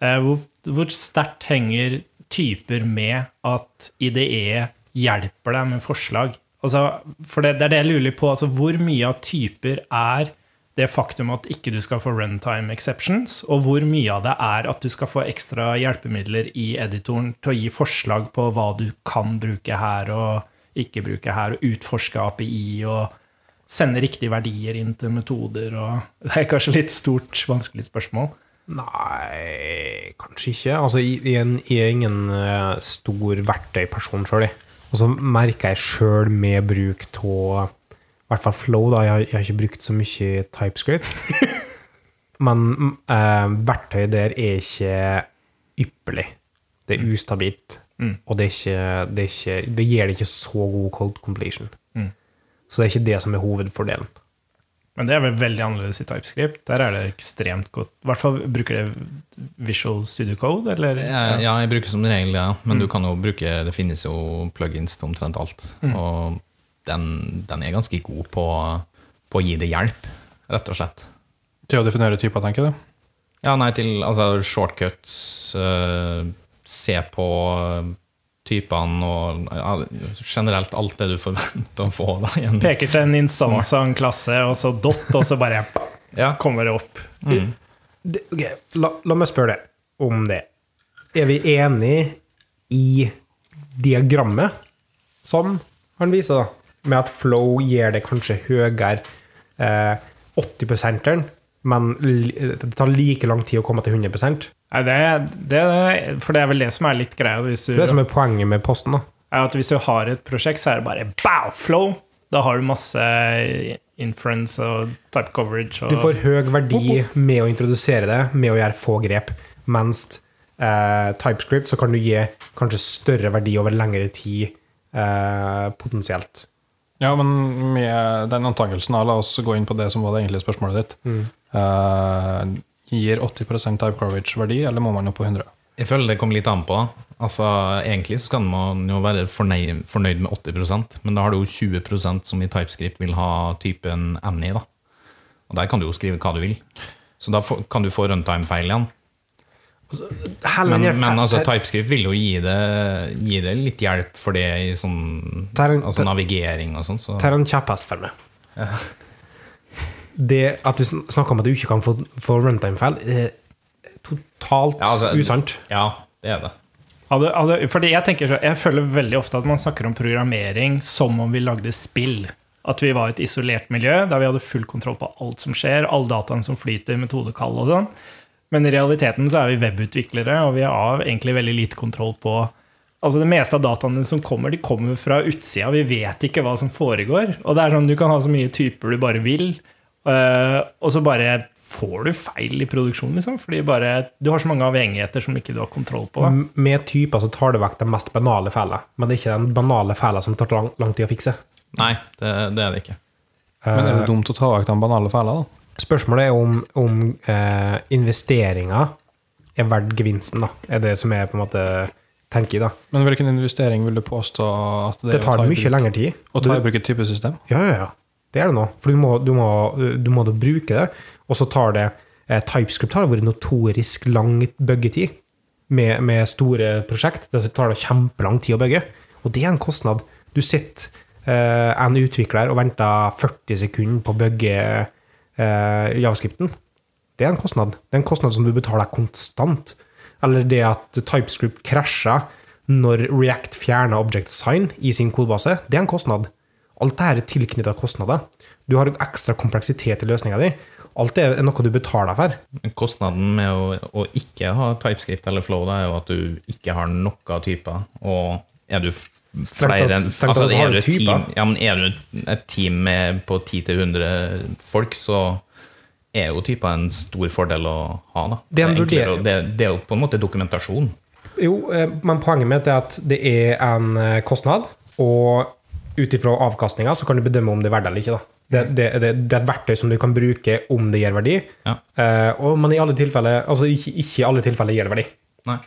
Eh, hvor hvor sterkt henger typer med at IDE hjelper deg med forslag? Altså, for det, det er det jeg lurer på. Altså, hvor mye av typer er det faktum at ikke du skal få runtime exceptions, og hvor mye av det er at du skal få ekstra hjelpemidler i editoren til å gi forslag på hva du kan bruke her og ikke bruke her, og utforske API og sende riktige verdier inn til metoder og Det er kanskje litt stort, vanskelig spørsmål. Nei, kanskje ikke. Altså, jeg, er ingen eh, stor verktøyperson sjøl, jeg. Og så merker jeg sjøl med bruk av i hvert fall Flow, da. Jeg, har- ikke brukt så mye TypeScript. Men mm, eh, verktøy der er ikke ypperlig. Det er ustabilt. Og det, er ikke, det, er ikke, det gir det ikke så god code completion. Så det er ikke det som er hovedfordelen. Men det er vel veldig annerledes i TypeScript. Der er det ekstremt godt. I hvert fall bruker det Visual Studio Code, eller? Ja, ja, jeg bruker som regel det, ja. men du kan jo bruke Det finnes jo plugins til omtrent alt. Og den, den er ganske god på, på å gi det hjelp, rett og slett. Til å definere typer, tenker du? Ja, nei, til altså, shortcuts, eh, se på typene og ja, generelt alt det du forventer å få. Da, Peker til en instans av en klasse, og så dot, og så bare ja. kommer det opp. det, okay. la, la meg spørre deg om det. Er vi enig i diagrammet som han viser, da? Med at flow gir det kanskje høyere eh, 80 men det tar like lang tid å komme til 100 Nei, det, det, for det er vel det som er litt greia. Hvis du, Det er det som er poenget med posten. da. er at hvis du har et prosjekt, så er det bare bow, flow. Da har du masse inference og type coverage. Og, Du får høy verdi med å introdusere det, med å gjøre få grep. Mens eh, TypeScript så kan du gi kanskje større verdi over lengre tid, eh, potensielt. Ja, men med den antakelsen, la oss gå inn på det som var det egentlige spørsmålet ditt. Eh, gir 80% type coverage verdi, eller må man opp på 100? Jeg føler det kommer litt an på. Altså, egentlig så kan man jo være fornøyd, fornøyd med 80% men da har du jo 20% som i TypeScript vil ha typen any. da. Og Der kan du jo skrive hva du vil. Så da kan du få runtime-feil igjen. Men, men altså, TypeScript vil jo gi det, gi det litt hjelp for det i sånn Det altså navigering og sånn. Så. er en kjepphest for meg. Det at vi snakker om at du ikke kan få, få runtime-feil, er totalt Ja, altså- usant. Ja, det er det. Altså, fordi jeg, tenker, så- jeg føler veldig ofte at man snakker om programmering som om vi lagde spill. At vi var et isolert miljø der vi hadde full kontroll på alt som skjer, alle dataene som flyter, metodekall og sånn. Men i realiteten så er vi webutviklere, og vi har egentlig veldig lite kontroll på Altså Det meste av dataene som kommer, de kommer fra utsida. Vi vet ikke hva som foregår. Og det er sånn, Du kan ha så mye typer du bare vil, og så bare får du feil i produksjonen. Liksom, fordi bare, du har så mange avhengigheter som ikke du har kontroll på. Da. Med typer så tar du vekk den mest banale fela, men det er ikke den banale fela som tar lang, lang tid å fikse. Nei, det, det er det ikke. Men Eh. er det dumt å ta vekk de banale feilene? da? Spørsmålet er om, om eh, investeringa er verdt gevinsten, da. Er det som jeg på en måte tenker i, da. Men hvilken investering vil du påstå at det, Det å tar ta mye lengre tid. Å ta i bruk et typesystem? Ja, ja, ja. Det er det nå. For du må, du må, du må da bruke det, og så tar det eh, TypeScript har vært notorisk lang byggetid med, med store prosjekt. Det tar da kjempelang tid å bygge, og det er en kostnad. Du sitter eh, en utvikler og venter 40 sekunder på å bygge eh, javascripten. Det er en kostnad. Det er en kostnad som du betaler konstant. Eller det at TypeScript krasjer når React fjerner Object Design i sin kodebase, det er en kostnad. Alt dette er tilknytta kostnader. Du har ekstra kompleksitet i løsninga di. Alt det er noe du betaler for. Kostnaden med å, å ikke ha TypeScript eller Flow da, er jo at du ikke har noen typer. Og er du flere enn altså, er, ja, men er du et team med på 10-100 folk, så er jo typer en stor fordel å ha. Da. Det er en enklere, det, det er jo på en måte dokumentasjon. Jo, eh, men poenget mitt er at det er en eh, kostnad, og ut ifra avkastninga så kan du bedømme om det er verdt det eller ikke. Da. Det, det, det, det er et verktøy som du kan bruke om det gir verdi, Ja. eh, og, men i alle tilfeller, altså ikke, ikke i alle tilfeller gir det verdi. Nei.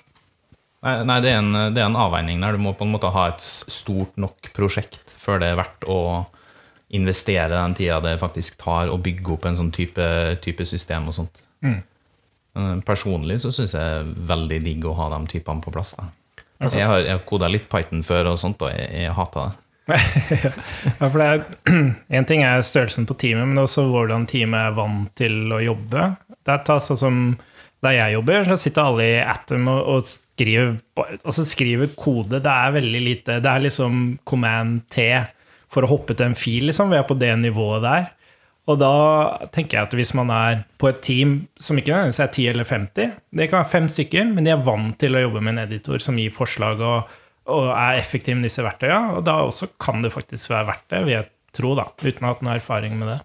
Nei, nei det, er en, det er en avveining der. Du må på en måte ha et stort nok prosjekt før det er verdt å investere den tida det faktisk tar å bygge opp en sånn type, type system og sånt. Mm. Personlig så syns jeg det er veldig digg å ha de typene på plass. Da. Jeg har, jeg har koda litt Python før, og sånt, og jeg, jeg hater det. Ja, for det er, En ting er størrelsen på teamet, men også hvordan teamet er vant til å jobbe. Det tar sånn som Der jeg jobber, så sitter alle i Atom og, og skriver, altså skriver kode. Det er veldig lite Det er liksom command T for å hoppe til en fil, liksom. Vi er på det nivået der. Og da tenker jeg at hvis man er på et team som ikke nødvendigvis er 10 eller 50, det kan være fem stykker, men de er vant til å jobbe med en editor som gir forslag og, og er effektiv med disse verktøyene, og da også kan det faktisk være verdt det, vil jeg tro, da, uten å ha hatt noe erfaring med det.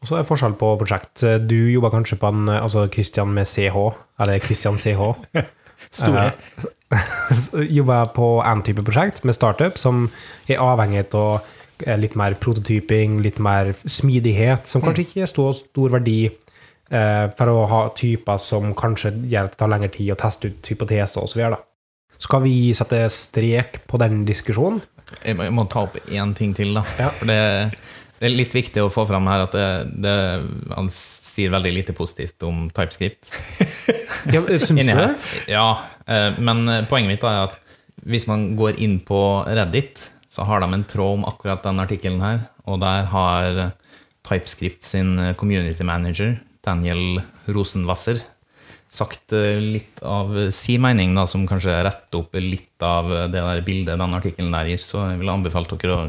Og så er det forskjell på prosjekt. Du jobber kanskje på en altså Christian med CH, eller Christian CH. Store. Jobber på en type prosjekt med startup som er avhengig av eh, litt mer prototyping, litt mer smidighet, som kanskje ikke er stor, stor verdi eh, for å ha typer som kanskje gjør at det tar lengre tid å teste ut hypoteser osv. Skal vi sette strek på den diskusjonen? Jeg må, jeg må ta opp én ting til, da. Ja. For det, det er litt viktig å få fram her at det, det, han sier veldig lite positivt om TypeScript. Ja, Syns du det? Ja, eh, men eh, poenget mitt er at hvis man går inn på Reddit, så har de en tråd om akkurat den artikkelen her, og der har TypeScript sin eh, community manager, Daniel Rosenwasser, sagt eh, litt av si mening, da, som kanskje retter opp litt av det der bildet den artikkelen der gir. Så jeg vil anbefale dere å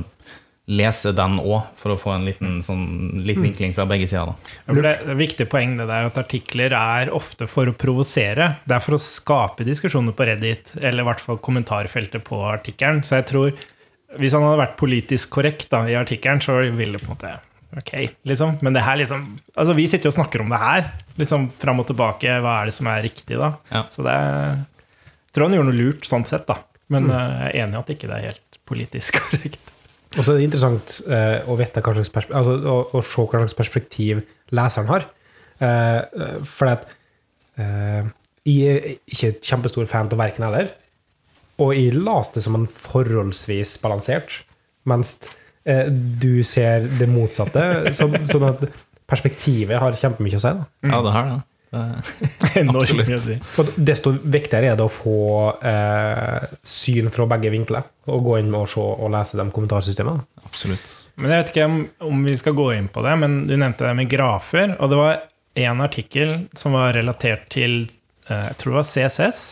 lese den òg, for å få en liten sånn, litt vinkling fra begge sider. det er et viktig poeng det der at artikler er ofte for å provosere. Det er for å skape diskusjoner på Reddit, eller i hvert fall kommentarfeltet på artikkelen. Så jeg tror, hvis han hadde vært politisk korrekt da, i artikkelen, så ville det på en måte Ok, liksom. Men det her liksom Altså, vi sitter jo og snakker om det her. Liksom fram og tilbake. Hva er det som er riktig, da? Ja. Så det Jeg tror han gjorde noe lurt sånn sett, da. Men eh, jeg er enig i at ikke det er helt politisk korrekt. Og så er det interessant uh, å, vite hva slags altså, å, å se hva slags perspektiv leseren har. Uh, for at uh, jeg er ikke kjempestor fan av verken heller. Og jeg las det som en forholdsvis balansert, mens du ser det motsatte. Så, sånn at perspektivet har kjempemye å si. Da. Ja, det har det. det. Enormt si. Og desto viktigere er det å få eh, syn fra begge vinkler, og gå inn og se og lese de kommentarsystemene. Absolutt. Men jeg vet ikke om, om vi skal gå inn på det, men du nevnte det med grafer. Og det var en artikkel som var relatert til eh, jeg tror det var CSS.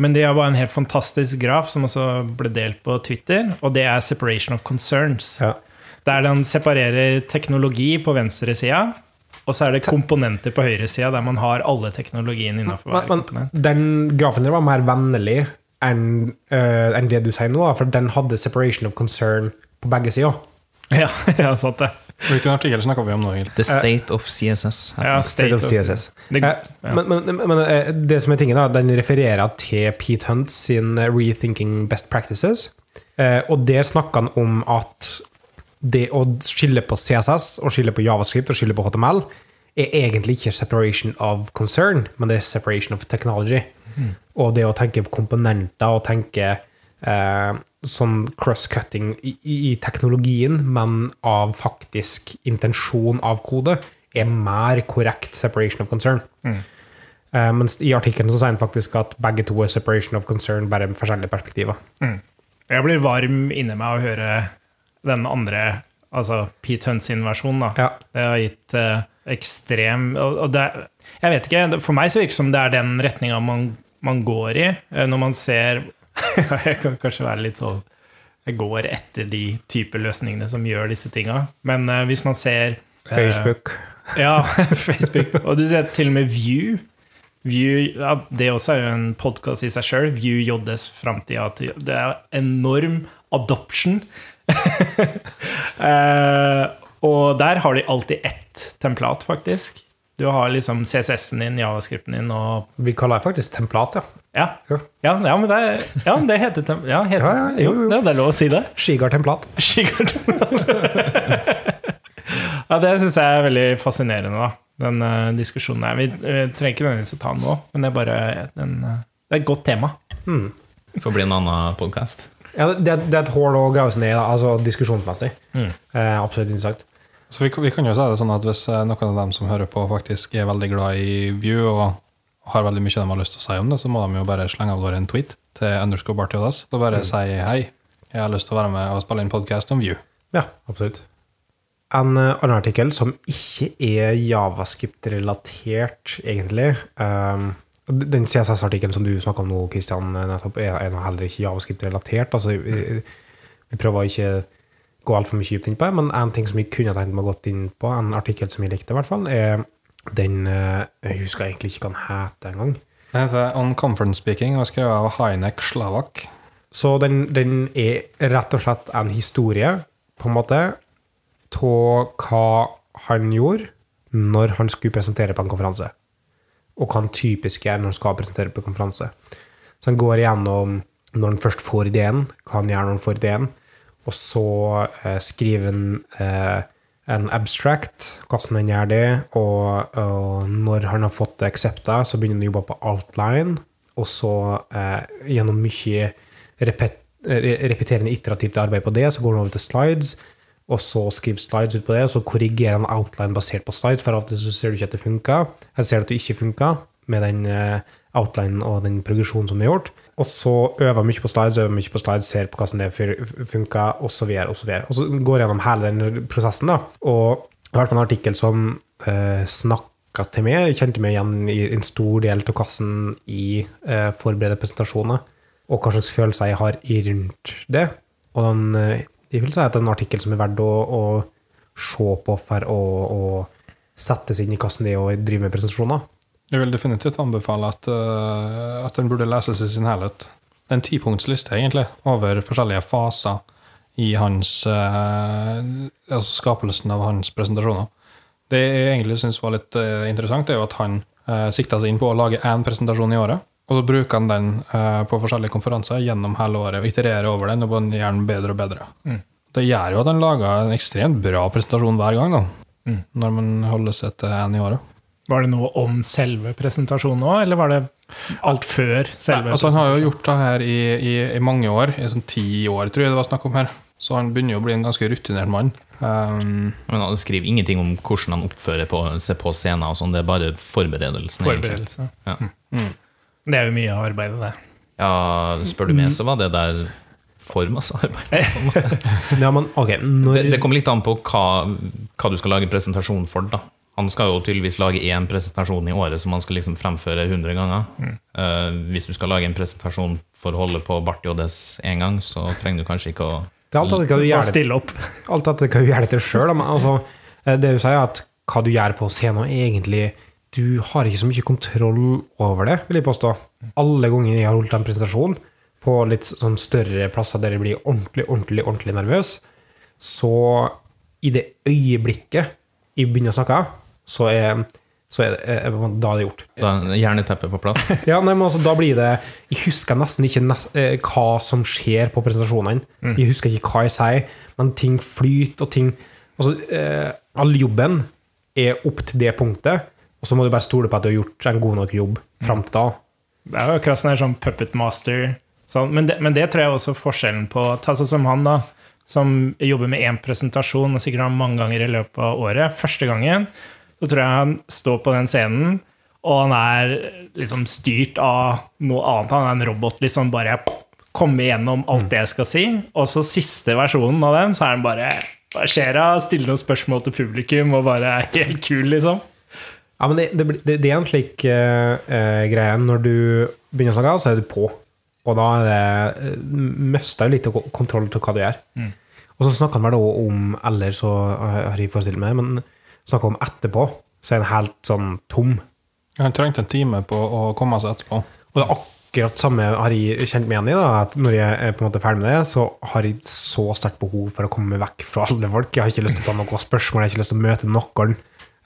Men det bare en helt fantastisk graf som også ble delt på Twitter, og det er 'separation of concerns'. Ja. Der den separerer teknologi på venstresida, og så er det komponenter på høyresida, der man har alle teknologiene innenfor hver komponent. den grafen der var mer vennlig enn uh, en det du sier nå, for den hadde separation of concern på begge sider. Ja, ja, sant det. Hvilken artikkel snakker vi om nå? The State of CSS. Ja. State of CSS. Eh, ja. Men, men, men eh, det som er tingen da, den refererer til Pete Hunt sin eh, Rethinking Best Practices. Eh, og der snakker han om at det å skille på CSS og skille på Javascript og skille på HTML er egentlig ikke separation of concern, men det er separation of technology. Og det å tenke på komponenter og tenke eh, sånn cross-cutting i, i teknologien, men av faktisk intensjon av kode, er mer korrekt separation of concern. Eh, mens i artikkelen så sier han faktisk at begge to er separation of concern, bare med forskjellige perspektiver. Jeg blir varm inni meg å høre den andre, altså Pete Hunt sin versjon. da. Ja. Det har gitt eh, ekstrem og, og det, Jeg vet ikke, for meg så virker det som det er den retninga man, man går i, eh, når man ser Jeg kan kanskje være litt sånn Jeg går etter de type løsningene som gjør disse tinga, men uh, hvis man ser uh, Facebook. ja, Facebook. Og du ser til og med View. View ja, det også er jo en podkast i seg sjøl. View JS framtida. Det er enorm adoption. uh, og der har de alltid ett templat, faktisk. Du har liksom CSS-en din, javascripten din og Vi kaller det faktisk templat, ja. Ja, Ja. ja, ja men det, ja, det heter tem- ja, heter, Ja, ja, jo, jo. Ja, det er lov å si det. Skigard-templat. Ja, det syns jeg er veldig fascinerende, da. Den uh, diskusjonen her. Vi vi trenger ikke nødvendigvis å ta den nå, men det er bare en, uh, det er et godt tema. Det får bli en annen podkast. Ja, det, det er et hull å grave seg ned i, altså diskusjonsmessig. Eh, absolutt interessant. Så vi, kan- vi kan jo si det sånn at hvis eh, noen av dem som hører på, faktisk er veldig glad i View og har veldig mye de har lyst til å si om det, så må de jo bare slenge av gårde en tweet til underscore bartiodas og bare si hei, jeg har lyst til å være med og spille inn podkast om View. Ja, absolutt. En eh, annen artikkel som ikke er javascript-relatert, egentlig um, Den CSS-artikkelen som du snakka om nå, Kristian, nettopp, er, er heller ikke javascript-relatert. Altså, vi, vi prøver ikke gå altfor mye dypt inn på det, men en ting som vi kunne tenkt meg å gå inn på, en artikkel som jeg likte, i hvert fall, er den eh, Jeg husker egentlig ikke hva den heter engang. Det heter On Conference Speaking og skrevet av Hainek Slavak. Så den, den er rett og slett en historie, på en måte, av hva han gjorde når han skulle presentere på en konferanse. Og hva han typisk gjør når han skal presentere på konferanse. Så han går igjennom når han først får ideen, hva han gjør når han får ideen, og så eh, skriver han eh, en abstract, hvordan han gjør det, og, og når han har fått det aksepta, så begynner han å jobbe på outline, og så eh, gjennom mye repet, repeterende iterativt arbeid på det, så går han over til slides, og så skriver slides ut på det, og så korrigerer han outline basert på slides, for av så ser du ikke at det funker, eller ser du at det ikke funker med den eh, outlinen og den progresjonen som er gjort. Og så øver mye på slides, øver mye på slides, ser på hvordan det fun- funker, og så og så. Og så går gjennom hele den prosessen, da. Og det fall en artikkel som eh, snakka til meg, kjente meg igjen i en stor del av kassen i eh, forberedte presentasjoner, og hva slags følelser jeg har rundt det. Og den, eh, jeg vil si at det er en artikkel som er verdt å, å se på for å, å sette seg inn i kassen det og drive med presentasjoner. Jeg vil definitivt anbefale at, uh, at den burde leses i sin helhet. Det er en tipunktsliste, egentlig, over forskjellige faser i hans uh, altså skapelsen av hans presentasjoner. Det jeg egentlig syns var litt uh, interessant, er jo at han uh, sikta seg inn på å lage én presentasjon i året. Og så bruker han den uh, på forskjellige konferanser gjennom hele året og itererer over den og gjør den bedre og bedre. Det gjør jo at han lager en ekstremt bra presentasjon hver gang, da, når man holder seg til én i året. Var det noe om selve presentasjonen òg, eller var det alt før selve Nei, altså Han har jo gjort det her i, i, i mange år, i sånn ti år, tror jeg det var snakk om her. Så han begynner jo å bli en ganske rutinert mann. Um, Men han skriver ingenting om hvordan han oppfører på, seg på scenen, og sånn, det er bare forberedelsen. egentlig. Forberedelse. Ja. Det er jo mye av arbeidet, det. ja, spør du meg, så var det der for masse arbeid. Ja, men okay. når Det, det kommer litt an på hva, hva du skal lage presentasjon for. da. Han skal jo tydeligvis lage én presentasjon i året som han skal liksom fremføre 100 ganger. Eh, hvis du skal lage en presentasjon for å holde på Barth JS én gang, så trenger du kanskje ikke å Det er alt etter hva du Bare gjør det stille opp. alt etter hva du gjør det til sjøl. Altså, eh, det du sier, er at hva du gjør på scenen, egentlig Du har ikke så mye kontroll over det, vil jeg påstå. Alle ganger jeg har holdt en presentasjon på litt sånn større plasser der jeg blir ordentlig, ordentlig, ordentlig nervøs, så i det øyeblikket jeg begynner å snakke, så er, så er det, er da er det gjort. Da er jerneteppet på plass. Ja, nei, men altså, da blir det Jeg husker nesten ikke nest, eh, hva som skjer på presentasjonene. Jeg husker ikke hva jeg sier, men ting flyter, og ting Altså, eh, all jobben er opp til det punktet, og så må du bare stole på at du har gjort en god nok jobb fram til da. Det er jo akkurat sånn her sånn Puppet Master sånn, men, det, men det tror jeg også forskjellen på Ta sånn som han, da, som jobber med én presentasjon og sikkert har mange ganger i løpet av året. Første gangen så tror jeg han står på den scenen, og han er liksom styrt av noe annet. Han er en robot, liksom bare komme igjennom alt det jeg skal si. Og så siste versjonen av den, så er han bare Hva skjer da? Stiller noen spørsmål til publikum og bare er helt kul, liksom. Ja, men det, det, det, det er en slik uh, uh, greie. Når du begynner å snakke, så er du på. Og da er det uh, Mister du litt kontroll til hva du gjør. Og så snakker han vel òg om Eller så har jeg forestilt meg, men snakker om etterpå, så er han helt sånn tom. Han trengte en time på å komme seg etterpå. Og det er akkurat samme har jeg kjent meg igjen i. da, at Når jeg er på en måte ferdig med det, så har jeg så sterkt behov for å komme meg vekk fra alle folk. Jeg har ikke lyst til å ta noen spørsmål, jeg har ikke lyst til å møte noen.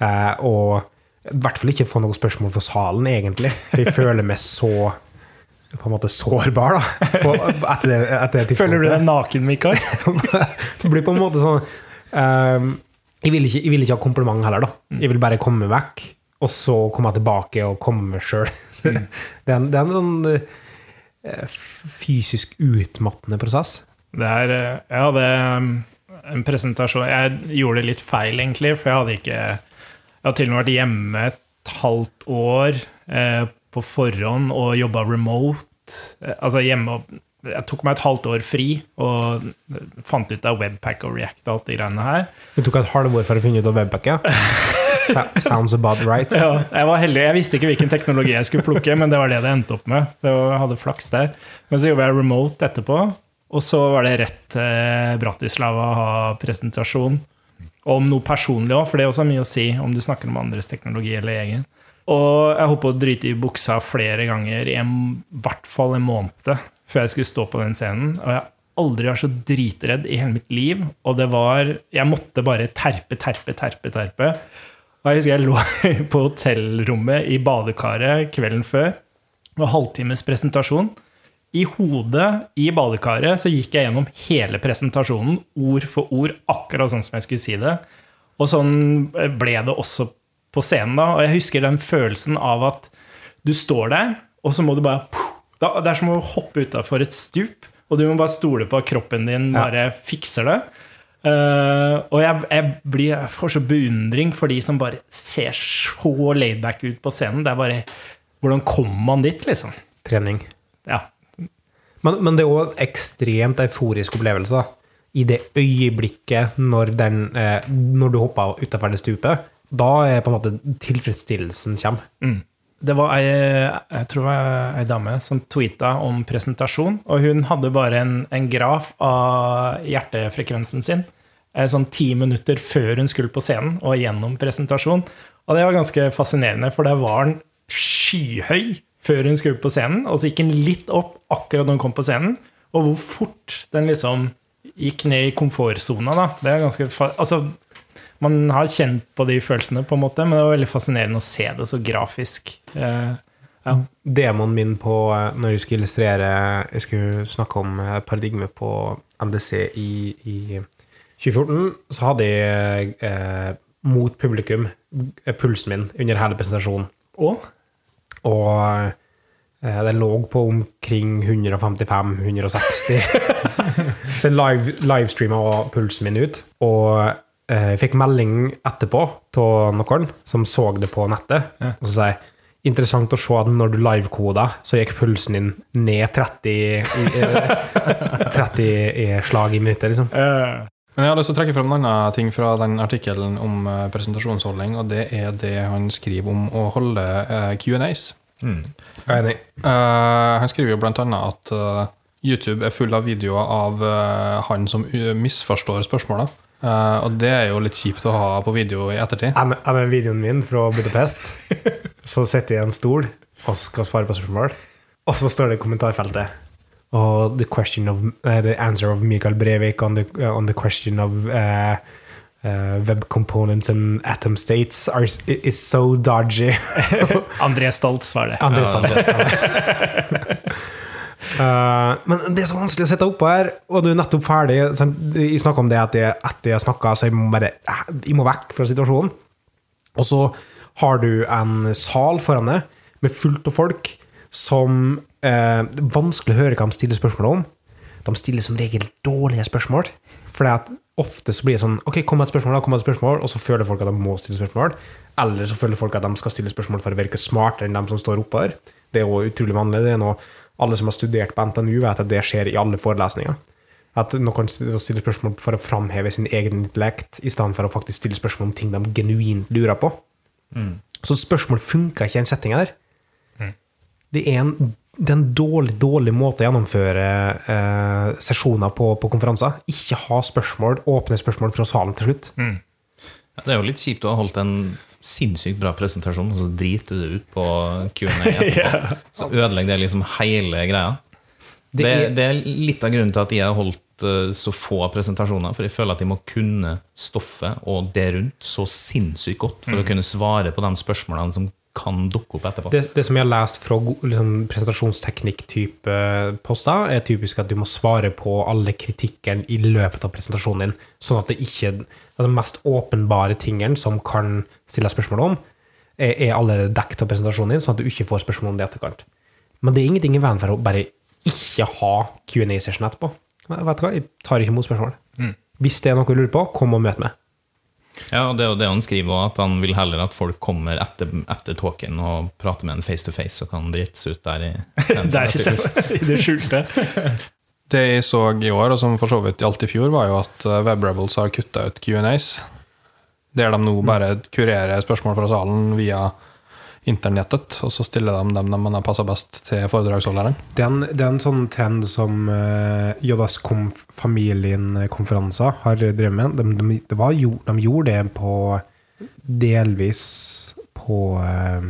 Eh, og i hvert fall ikke få noen spørsmål fra salen, egentlig. For jeg føler meg så på en måte sårbar da, på, etter det, etter det Føler du deg naken, Mikael? Det blir på en måte sånn ehm, jeg, vil ikke, jeg vil ikke ha kompliment heller, da. Jeg vil bare komme vekk, og så komme tilbake og komme meg sjøl. Det, er en- det er en sånn eh, fysisk utmattende prosess. Det er Ja, Jeg hadde um, en presentasjon Jeg gjorde det litt feil, egentlig, for jeg hadde ikke Jeg har til og med vært hjemme et halvt år eh, på forhånd og jobba remote. Eh, altså hjemme og Jeg tok meg et halvt år fri og fant ut av Webpack og React og alt de greiene her. Du tok et halvår for å finne ut av webpacket. ja? Sounds about right. Ja, jeg var heldig. Jeg visste ikke hvilken teknologi jeg skulle plukke, men det var det det endte opp med. Det var, jeg hadde flaks der. Men så jobba jeg remote etterpå, og så var det rett til Bratislava å ha presentasjon om noe personlig òg, for det er også mye å si om du snakker om andres teknologi eller egen. Og jeg holdt på å drite i buksa flere ganger, i en, hvert fall en måned før jeg skulle stå på den scenen. Og jeg aldri vært så dritredd i hele mitt liv. Og det var Jeg måtte bare terpe, terpe, terpe, terpe. Og jeg husker jeg lå på hotellrommet i badekaret kvelden før. Var halvtimes presentasjon. I hodet i badekaret så gikk jeg gjennom hele presentasjonen, ord for ord, akkurat sånn som jeg skulle si det. Og sånn ble det også på scenen da. Og jeg husker den følelsen av at du står der, og så må du bare Det er som å hoppe utafor et stup, og du må bare stole på at kroppen din bare fikser det. Uh, og jeg, jeg, blir, jeg får så beundring for de som bare ser så laidback ut på scenen. Det er bare Hvordan kommer man dit, liksom? Trening. Ja. Men, men det er òg ekstremt euforisk opplevelse. I det øyeblikket når, den, eh, når du hopper utafor det stupet, da er på en måte tilfredsstillelsen kommer. Det var ei, jeg tror det var ei dame som tweeta om presentasjon, og hun hadde bare en, en graf av hjertefrekvensen sin. eh, Sånn ti minutter før hun skulle på scenen, og gjennom presentasjon. Og det var ganske fascinerende, for der var han skyhøy før hun skulle på scenen, og så gikk han litt opp akkurat når hun kom på scenen. Og hvor fort den liksom gikk ned i komfortsona, da. Det er ganske Altså, man har kjent på de følelsene, på en måte, men det var veldig fascinerende å se det så grafisk. Eh, ja. Demoen min på eh, når jeg skulle illustrere Jeg skulle snakke om eh, paradigme på MDC i, i 2014, så hadde jeg eh, mot publikum eh, pulsen min under hele presentasjonen. Og Og eh, den lå på omkring 155-160. så jeg live, livestreama pulsen min ut. Og jeg fikk melding etterpå av noen som så det på nettet. Og så sa jeg Interessant å se at når du livekoda, så gikk pulsen din ned 30, eh, 30 slag i minuttet, liksom. eh, Men jeg har lyst til å trekke frem en annen ting fra den artikkelen om eh, presentasjonsholdning, og det er det han skriver om å holde eh, Q&As. Mm. Eh, han skriver jo blant annet at eh, YouTube er full av videoer av eh, han som uh, misforstår spørsmåla. Eh, og det er jo litt kjipt å ha på video i ettertid. En av videoen min fra Budapest, så sitter jeg i en stol og skal svare på spørsmål, og så står det i kommentarfeltet og the question of uh, the answer of Mikael Brevik on the, uh, on the question of web components and atom states are, is so dodgy. André Stoltz var det. André Sandnes. Men det er så vanskelig å sette opp her, og du er nettopp ferdig. sant? Jeg snakka om det at jeg, etter jeg snakka, så jeg må bare jeg må vekk fra situasjonen. Og så har du en sal foran deg med fullt av folk som eh, det er vanskelig å høre hva de stiller spørsmål om. De stiller som regel dårlige spørsmål. For at ofte så blir det sånn Ok, kom med et spørsmål, da, kom med et spørsmål, og så føler folk at de må stille spørsmål. Eller så føler folk at de skal stille spørsmål for å virke smartere enn dem som står oppe her. Det er jo utrolig vanlig. Det er noe alle som har studert på NTNU, vet at det skjer i alle forelesninger. At noen stiller spørsmål for å framheve sin egen intellekt, i stedet for å faktisk stille spørsmål om ting de genuint lurer på. Så spørsmål funker ikke i en setting her. Det er en, det er en dårlig, dårlig måte å gjennomføre eh, sesjoner på, på konferanser. Ikke ha spørsmål, åpne spørsmål fra salen til slutt. Ja, Det er jo litt kjipt å ha holdt en sinnssykt bra presentasjon, og så driter du det ut på Q&A etterpå. Så ødelegger det liksom hele greia. Det er- det er litt av grunnen til at jeg har holdt eh, så få presentasjoner, for jeg føler at jeg må kunne stoffet og det rundt så sinnssykt godt for å kunne svare på de spørsmålene som kan dukke opp etterpå. Det, det som jeg har lest fra liksom, presentasjonsteknikk-type poster, er typisk at du må svare på alle kritikkene i løpet av presentasjonen din, sånn at det ikke at de mest åpenbare tingene som kan stille spørsmål om, er, er allerede dekket av presentasjonen din, sånn at du ikke får spørsmål om det i etterkant. Men det er ingenting i veien for å bare ikke ha Q&A-session etterpå. Men Vet du hva, jeg tar ikke imot spørsmål. Hvis det er noe du lurer på, kom og møt meg. Ja, og det er jo det han skriver også, at han vil heller at folk kommer etter, etter talken og prater med en face to face og kan drites ut der i Der i det skjulte. Det jeg så i år, og som for så vidt gjaldt i fjor, var jo at eh, WebRebels har kutta ut Q&As. Der de nå bare kurerer spørsmål fra salen via internettet, og så stiller de dem de har passa best til foredragsholderen. Det er en, det er en sånn trend som uh, JS-familien-konferanser har drevet med. De, de, det var de gjorde det på delvis på uh,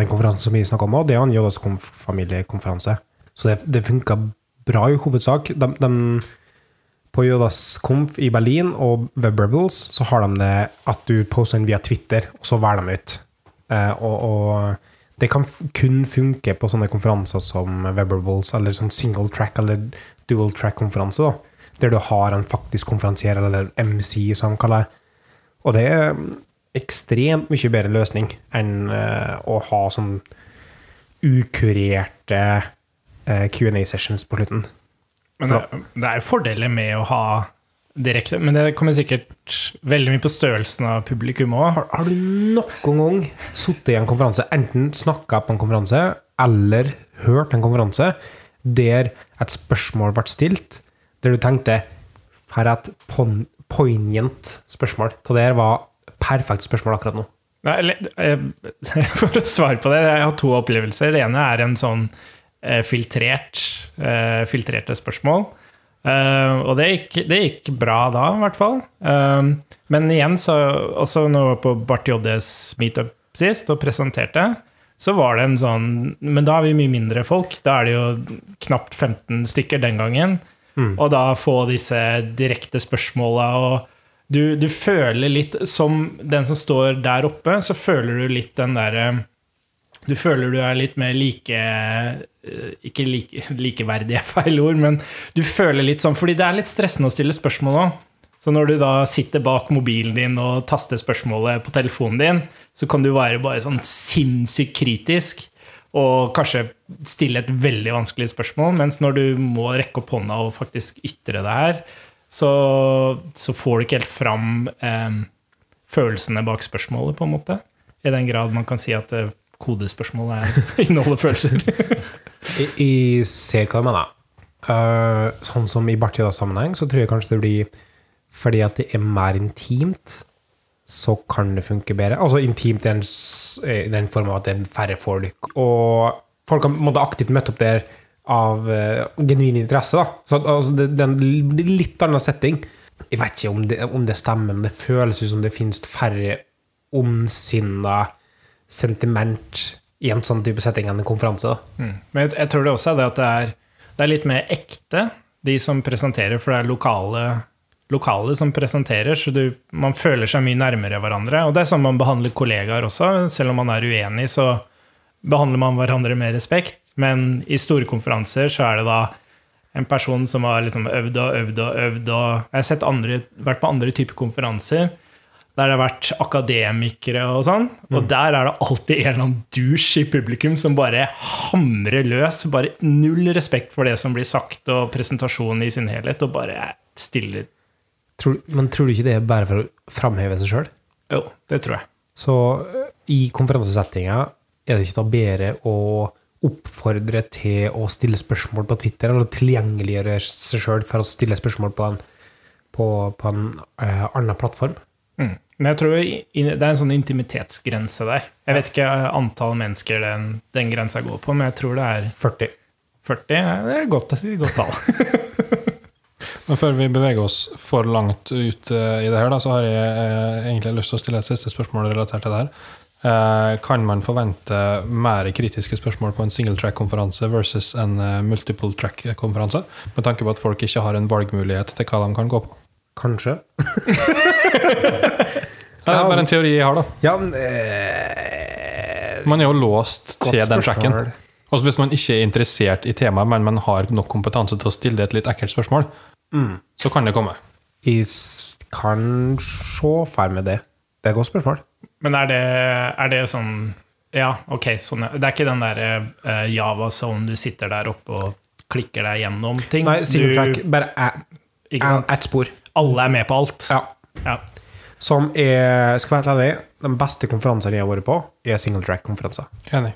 den konferansen som vi snakka om òg. Det er en JS-familiekonferanse. Så det, det funka bra i hovedsak. De, de, på Jodas komf i Berlin og WebRebels så har de det at du poster den via Twitter, og så velger de ut. Eh, og, og det kan kun funke på sånne konferanser som WebRebels, eller sånn single track eller dual track-konferanse, der du har en faktisk konferansier, eller MC, som de kaller det. Og det er ekstremt mye bedre løsning enn eh, å ha sånn ukurerte eh, Q&A-sessions på slutten. Men det, det er jo fordeler med å ha direkte, men det kommer sikkert veldig mye på størrelsen av publikum òg. Har, har du noen gang sittet i en konferanse, enten snakka på en konferanse, eller hørt en konferanse, der et spørsmål ble stilt, der du tenkte her er et poignant spørsmål. Det der var perfekt spørsmål akkurat nå. Nei, eh, For å svare på det, jeg har to opplevelser. Det ene er en sånn eh, filtrert, eh, filtrerte spørsmål. Eh, og det gikk, det gikk bra da, i hvert fall. Uh, men igjen, så også når jeg var på Bart JDs meetup sist og presenterte, så var det en sånn Men da er vi mye mindre folk. Da er det jo knapt 15 stykker den gangen. Og da få disse direkte spørsmåla og du, du føler litt Som den som står der oppe, så føler du litt den derre Du føler du er litt mer like eh, Ikke like, likeverdig er feil ord, men du føler litt sånn Fordi det er litt stressende å stille spørsmål òg. Så når du da sitter bak mobilen din og taster spørsmålet på telefonen din, så kan du være bare sånn sinnssykt kritisk og kanskje stille et veldig vanskelig spørsmål, mens når du må rekke opp hånda og faktisk ytre det her, så, så får du ikke helt fram eh, følelsene bak spørsmålet, på en måte. I den grad man kan si at eh, kodespørsmål er, inneholder følelser. Jeg ser hva du mener. Eh, sånn som i Bartidas-sammenheng, så tror jeg kanskje det blir fordi at det er mer intimt, så kan det funke bedre. Altså intimt i den, den form av at det er færre folk. Og folk har måtte aktivt møtt opp der av uh, genuin interesse. Da. Så altså, det, det er en litt annen setting. Jeg vet ikke om det, om det stemmer, men det føles som det finnes færre ondsinna sentiment i en sånn type setting enn en konferanse. Mm. Men jeg, tror det også er det at det er, det er litt mer ekte, de som presenterer, for det er lokale, lokale som presenterer, så du, man føler seg mye nærmere hverandre. Og det er sånn man behandler kollegaer også. Selv om man er uenig, så behandler man hverandre med respekt. Men i store konferanser så er det da en person som har liksom øvd og øvd og øvd. Og jeg har andre, vært på andre typer konferanser der det har vært akademikere og sånn. Og der er det alltid en eller annen dusj i publikum som bare hamrer løs. Bare null respekt for det som blir sagt, og presentasjonen i sin helhet, og bare stiller Tror, men tror du ikke det er bare for å framheve seg sjøl? Jo, det tror jeg. Så eh, i konferansesettinga er det ikke da bedre å oppfordre til å stille spørsmål på Twitter, eller tilgjengeliggjøre seg sjøl for å stille spørsmål på en, på, på en uh, annen plattform? Mm. Men jeg tror det er en sånn intimitetsgrense der. Jeg vet ikke eh, antall mennesker den, den grensa går på, men jeg tror det er 40. 40. Det er godt, godt tall. Men før vi beveger oss for langt ut eh, i det her, da, så har jeg eh, egentlig lyst til å stille et siste spørsmål relatert til det her. Kan man forvente mer kritiske spørsmål på en single track-konferanse versus en multiple track-konferanse? Med tanke på at folk ikke har en valgmulighet til hva de kan gå på. Kanskje. Ja, det er bare en teori jeg har, da. Ja, men, eh, Man er jo låst til den tracken. Altså Hvis man ikke er interessert i temaet, men man har nok kompetanse til å stille et litt ekkelt spørsmål, Mm. så kan det komme. jeg kan se for meg det. Det er et godt spørsmål. Men er det, er det sånn Ja, ok, sånn, det er ikke den derre uh, Java-sonen du sitter der oppe og klikker deg gjennom ting? Nei, single Du- track, bare ett et spor. Alle er med på alt. Ja. Ja. Som er, skal være helt ærlig, den beste konferansen jeg har vært på, er single track-konferanser. Enig.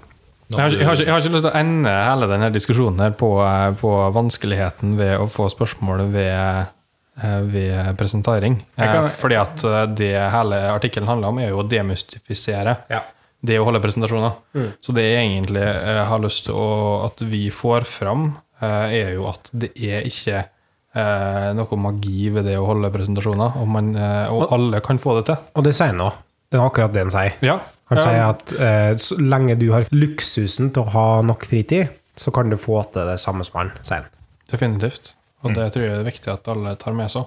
Jeg har, ikke- jeg, har ikke, jeg har ikke lyst til å ende hele denne diskusjonen her på, eh, på vanskeligheten ved å få spørsmål ved, eh, ved presentering. Kan- Eh, Fordi at det hele artikkelen handler om, er jo å demystifisere Ja. det å holde presentasjoner. Så det jeg egentlig har lyst til å, at vi får fram, er jo at det er ikke eh, noe magi ved det å holde presentasjoner, og, man, eh, og alle kan få det til. Og det sier han òg. Det er akkurat det han sier. Ja. Han sier at eh, så lenge du har luksusen til å ha nok fritid, så kan du få til det samme som han, sier han. Definitivt. Og det tror jeg er viktig at alle tar med seg.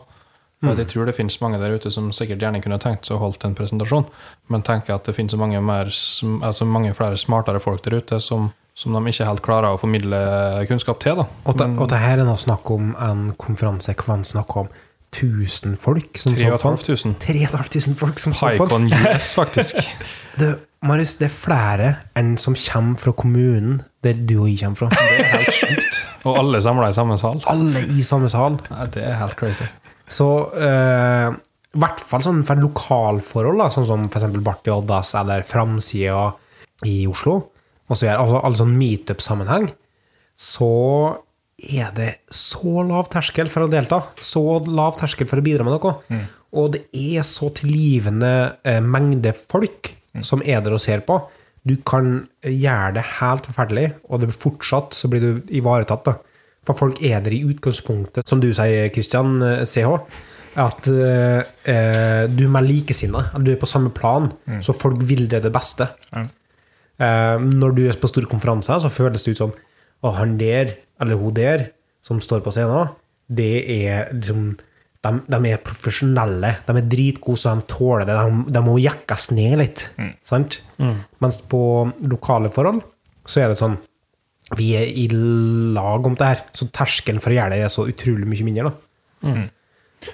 Mm. Jeg tror det finnes mange der ute som sikkert gjerne kunne tenkt seg å holdt en presentasjon, men tenker at det finnes mange, mer, altså mange flere smartere folk der ute som, som de ikke helt klarer å formidle kunnskap til. Da. Og, det, og det her er nå snakk om en konferanse hvor man snakker om 1000 folk som så på den. 3500. 3500 folk som så på den. US, faktisk. Det, Marius, det er flere enn som kommer fra kommunen der du og jeg kommer fra. Det er helt sjukt. Og alle samla i samme sal. Alle i samme sal. Nei, det er helt crazy. Så eh, i hvert fall sånn for lokalforhold, da, sånn som f.eks. Barth Oddas eller Framsida i Oslo, og så gjør altså alle sånn meetup-sammenheng, så er det så lav terskel for å delta. Så lav terskel for å bidra med noe. Og det er så tilgivende eh, mengde folk som er der og ser på. Du kan gjøre det helt forferdelig, og det blir fortsatt så blir du ivaretatt. da. For folk er der i utgangspunktet, som du sier, Kristian eh, CH, at eh, eh, du er med likesinnede. Du er på samme plan, så folk vil det det beste. Ja. Eh, når du er på store konferanser, så føles det ut som Å, han der, eller hun der, som står på scenen, det er liksom de, de er profesjonelle. De er dritgode, så de tåler det. De, de må jekkes ned litt. Sant? Mens på lokale forhold så er det sånn Vi er i lag om det her, så terskelen for å gjøre det er så utrolig mye mindre. da.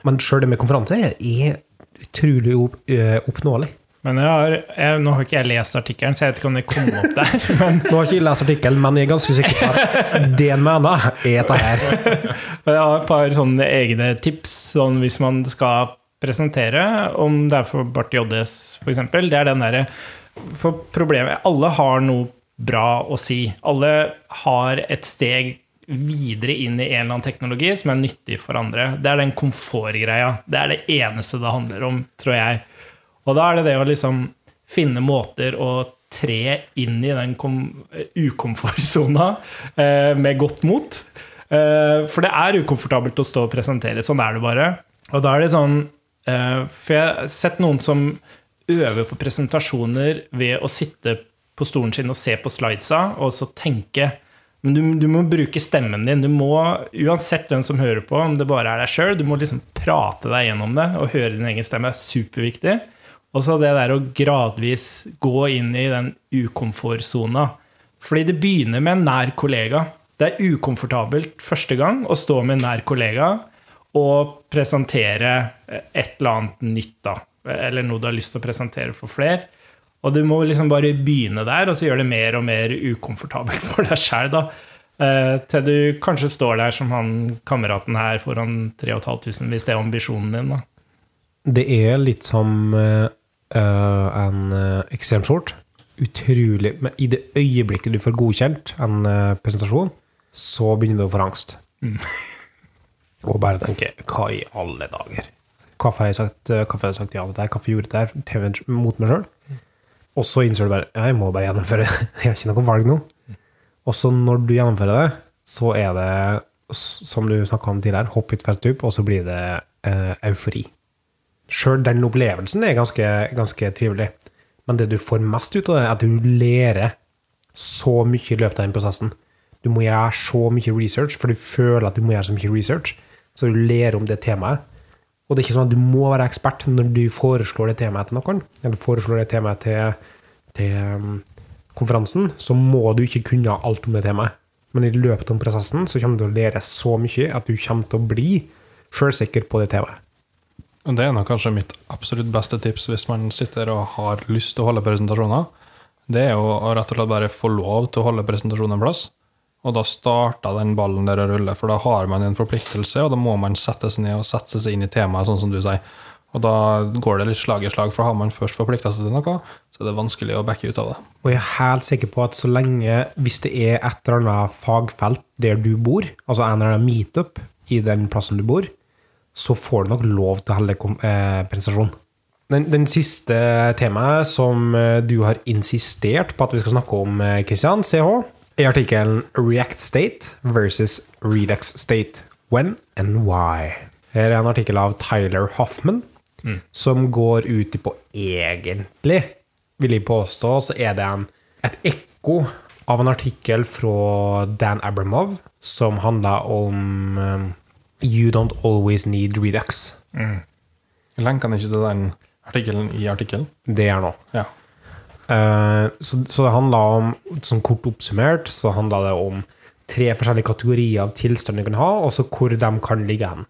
Men sjøl det med konferanse er utrolig opp, ø, oppnåelig. Men jeg har, jeg, nå har ikke jeg lest artikkelen, så jeg vet ikke om det kom opp der. Men Nå har ikke jeg lest artikkelen, men jeg er ganske sikker på at det en mener, er dette her. jeg har et par sånne egne tips sånn hvis man skal presentere, om det er for Barth JS f.eks. Det er den derre For problemet Alle har noe bra å si. Alle har et steg videre inn i en eller annen teknologi som er nyttig for andre. Det er den komfortgreia. Det er det eneste det handler om, tror jeg. Og da er det det å liksom finne måter å tre inn i den kom- ukomfortsona eh, med godt mot. Eh, for det er ukomfortabelt å stå og presentere. Sånn er det bare. Og da er det sånn eh, For jeg har sett noen som øver på presentasjoner ved å sitte på stolen sin og se på slidesa, og så tenke. Men du, du må bruke stemmen din. Du må, Uansett hvem som hører på, om det bare er deg sjøl, du må liksom prate deg gjennom det og høre din egen stemme. Er superviktig. Og så det der å gradvis gå inn i den ukomfortsona. Fordi det begynner med en nær kollega. Det er ukomfortabelt første gang å stå med en nær kollega og presentere et eller annet nytt, da. eller noe du har lyst til å presentere for flere. Og du må liksom bare begynne der, og så gjøre det mer og mer ukomfortabelt for deg sjæl. Eh, til du kanskje står der som han kameraten her foran 3500, hvis det er ambisjonen din. da. Det er litt som eh, en uh, ekstremsport. Utrolig Men i det øyeblikket du får godkjent en eh, presentasjon, så begynner du å få angst. Og bare tenke Hva i alle dager? Hvorfor har jeg sagt, eh, hvorfor har jeg sagt ja til dette? Hvorfor gjorde jeg dette? TV mot meg sjøl? Og så innser du bare ja, jeg må bare gjennomføre. Jeg har ikke noe valg nå. Og så når du gjennomfører det, så er det, som du snakka om tidligere, hopp ut fra et stup, og så blir det eh, eufori. Sjøl den opplevelsen er ganske, ganske trivelig. Men det du får mest ut av det, er at du lærer så mye i løpet av den prosessen. Du må gjøre så mye research, for du føler at du må gjøre så mye research. Så du lærer om det temaet. Og det er ikke sånn at du må være ekspert når du foreslår det temaet til noen, eller foreslår det temaet til, til um, konferansen, så må du ikke kunne alt om det temaet. Men i løpet av prosessen så kommer du til å lære så mye at du kommer til å bli sjølsikker på det temaet. Det er nok kanskje mitt absolutt beste tips hvis man sitter og har lyst til å holde presentasjoner. Det er jo rett og slett bare få lov til å holde presentasjonen en plass. Og da starter den ballen der å rulle, for da har man en forpliktelse, og da må man sette seg ned og sette seg inn i temaet, sånn som du sier. Og da går det litt slag i slag, for har man først forplikta seg til noe, så er det vanskelig å backe ut av det. Og jeg er helt sikker på at så lenge, hvis det er et eller annet fagfelt der du bor, altså en eller annen meetup i den plassen du bor, så får du nok lov til å holde eh. Den, den siste temaet som eh, du har insistert på at vi skal snakke om, eh, Christian CH, er artikkelen React State versus Redux State. When and why? Her er en artikkel av Tyler Hoffman, som går ut på egentlig, vil jeg påstå, så er det en, et ekko av en artikkel fra Dan Abramov som handler om You don't always need Redux. Lenker han ikke til den artikkelen i artikkelen? Det er nå. Ja. Eh, så, så det handler om, sånn kort oppsummert, så handler det om tre forskjellige kategorier av tilstand du kan ha, og så hvor de kan ligge hen.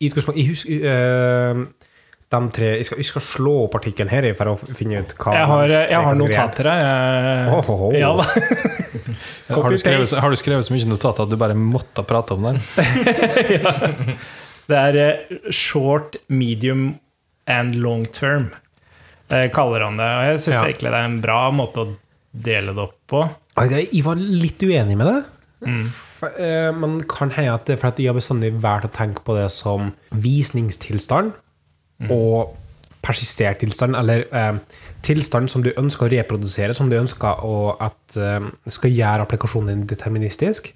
I utgangspunktet, jeg husker de tre, jeg skal, jeg skal slå opp artikkelen her for å finne ut hva Jeg har, jeg har er. notater her. jeg- oh, oh, oh. Ja. Har du, skrevet, har du skrevet så mye notater at du bare måtte prate om det? Det er eh, short, medium and long term, eh, kaller han det. Og jeg syns Ja. egentlig det er en bra måte å dele det opp på. Jeg var litt uenig med det. Mm. eh, Men kan hende at det er fordi jeg har bestandig valgt å tenke på det som visningstilstand og persistert tilstand, eller eh, tilstand som du ønsker å reprodusere, som du ønsker å, at eh, skal gjøre applikasjonen din deterministisk,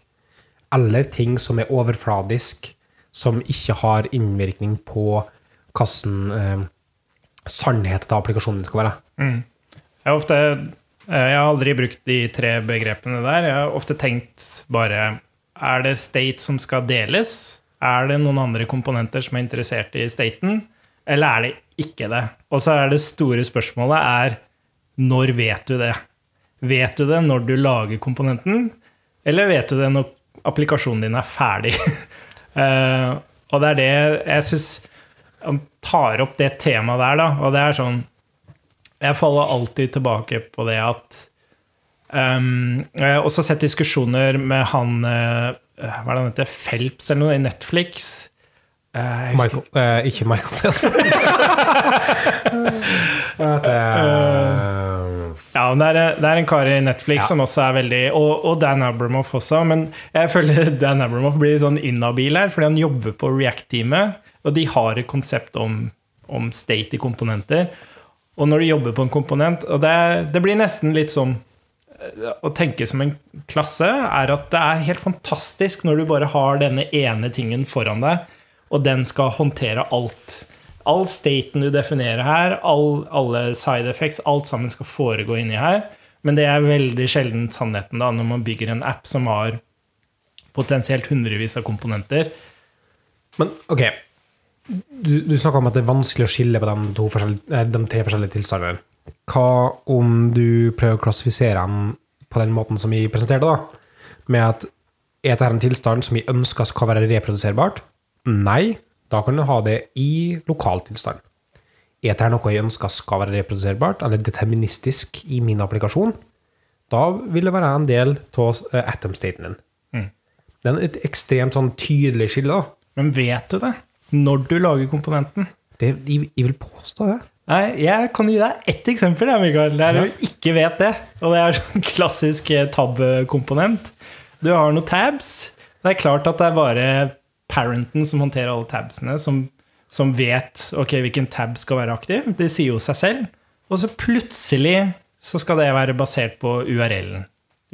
eller ting som er overfladisk, som ikke har innvirkning på hvordan eh, sannheten til applikasjonen din skal være. Jeg har, ofte, eh, jeg har aldri brukt de tre begrepene der. Jeg har ofte tenkt bare Er det state som skal deles? Er det noen andre komponenter som er interessert i staten? Eller er det ikke det? Og så er det store spørsmålet er når vet du det? Vet du det når du lager komponenten, eller vet du det når applikasjonen din er ferdig? uh, og det er det jeg syns Han tar opp det temaet der, da, og det er sånn jeg faller alltid tilbake på det at um, Jeg har også sett diskusjoner med han uh, Hva er det han heter? Phelps eller noe i Netflix. Eh, husker Michael, eh, ikke Michael Phelps. uh? Ja, men det er, det er en kar i Netflix som også er veldig og, og Dan Abramoff også. Men jeg føler Dan Abramoff blir sånn inhabil her, fordi han jobber på React-teamet. Og de har et konsept om, om state i komponenter. Og når du jobber på en komponent Og det, det blir nesten litt sånn å tenke som en klasse, er at det er helt fantastisk når du bare har denne ene tingen foran deg, og den skal håndtere alt. All staten du definerer her, all, alle side effects, alt sammen skal foregå inni her. Men det er veldig sjelden sannheten da, når man bygger en app som har potensielt hundrevis av komponenter. Men ok, du, du snakka om at det er vanskelig å skille på de, to de tre forskjellige tilstandene. Hva om du prøver å klassifisere dem på den måten som vi presenterte, da? Med at er dette en tilstand som vi ønsker skal være reproduserbart? Nei. Da kan du ha det i lokal tilstand. er dette noe jeg ønsker skal være reproduserbart, eller deterministisk i min applikasjon, da vil det være en del av eh, atom-staten din. Mm. Det er et ekstremt sånn tydelig skille. da. Men vet du det? Når du lager komponenten? Det, jeg, jeg vil påstå det. Nei, jeg kan gi deg ett eksempel, jeg, Mikael, der Ja. du ikke vet det. Og det er sånn klassisk eh, tab-komponent. Du har noen tabs. Det er klart at det er bare parenten som håndterer alle tabsene, som, som vet okay, hvilken tab skal være aktiv. Det sier jo seg selv. Og så plutselig så skal det være basert på URL-en.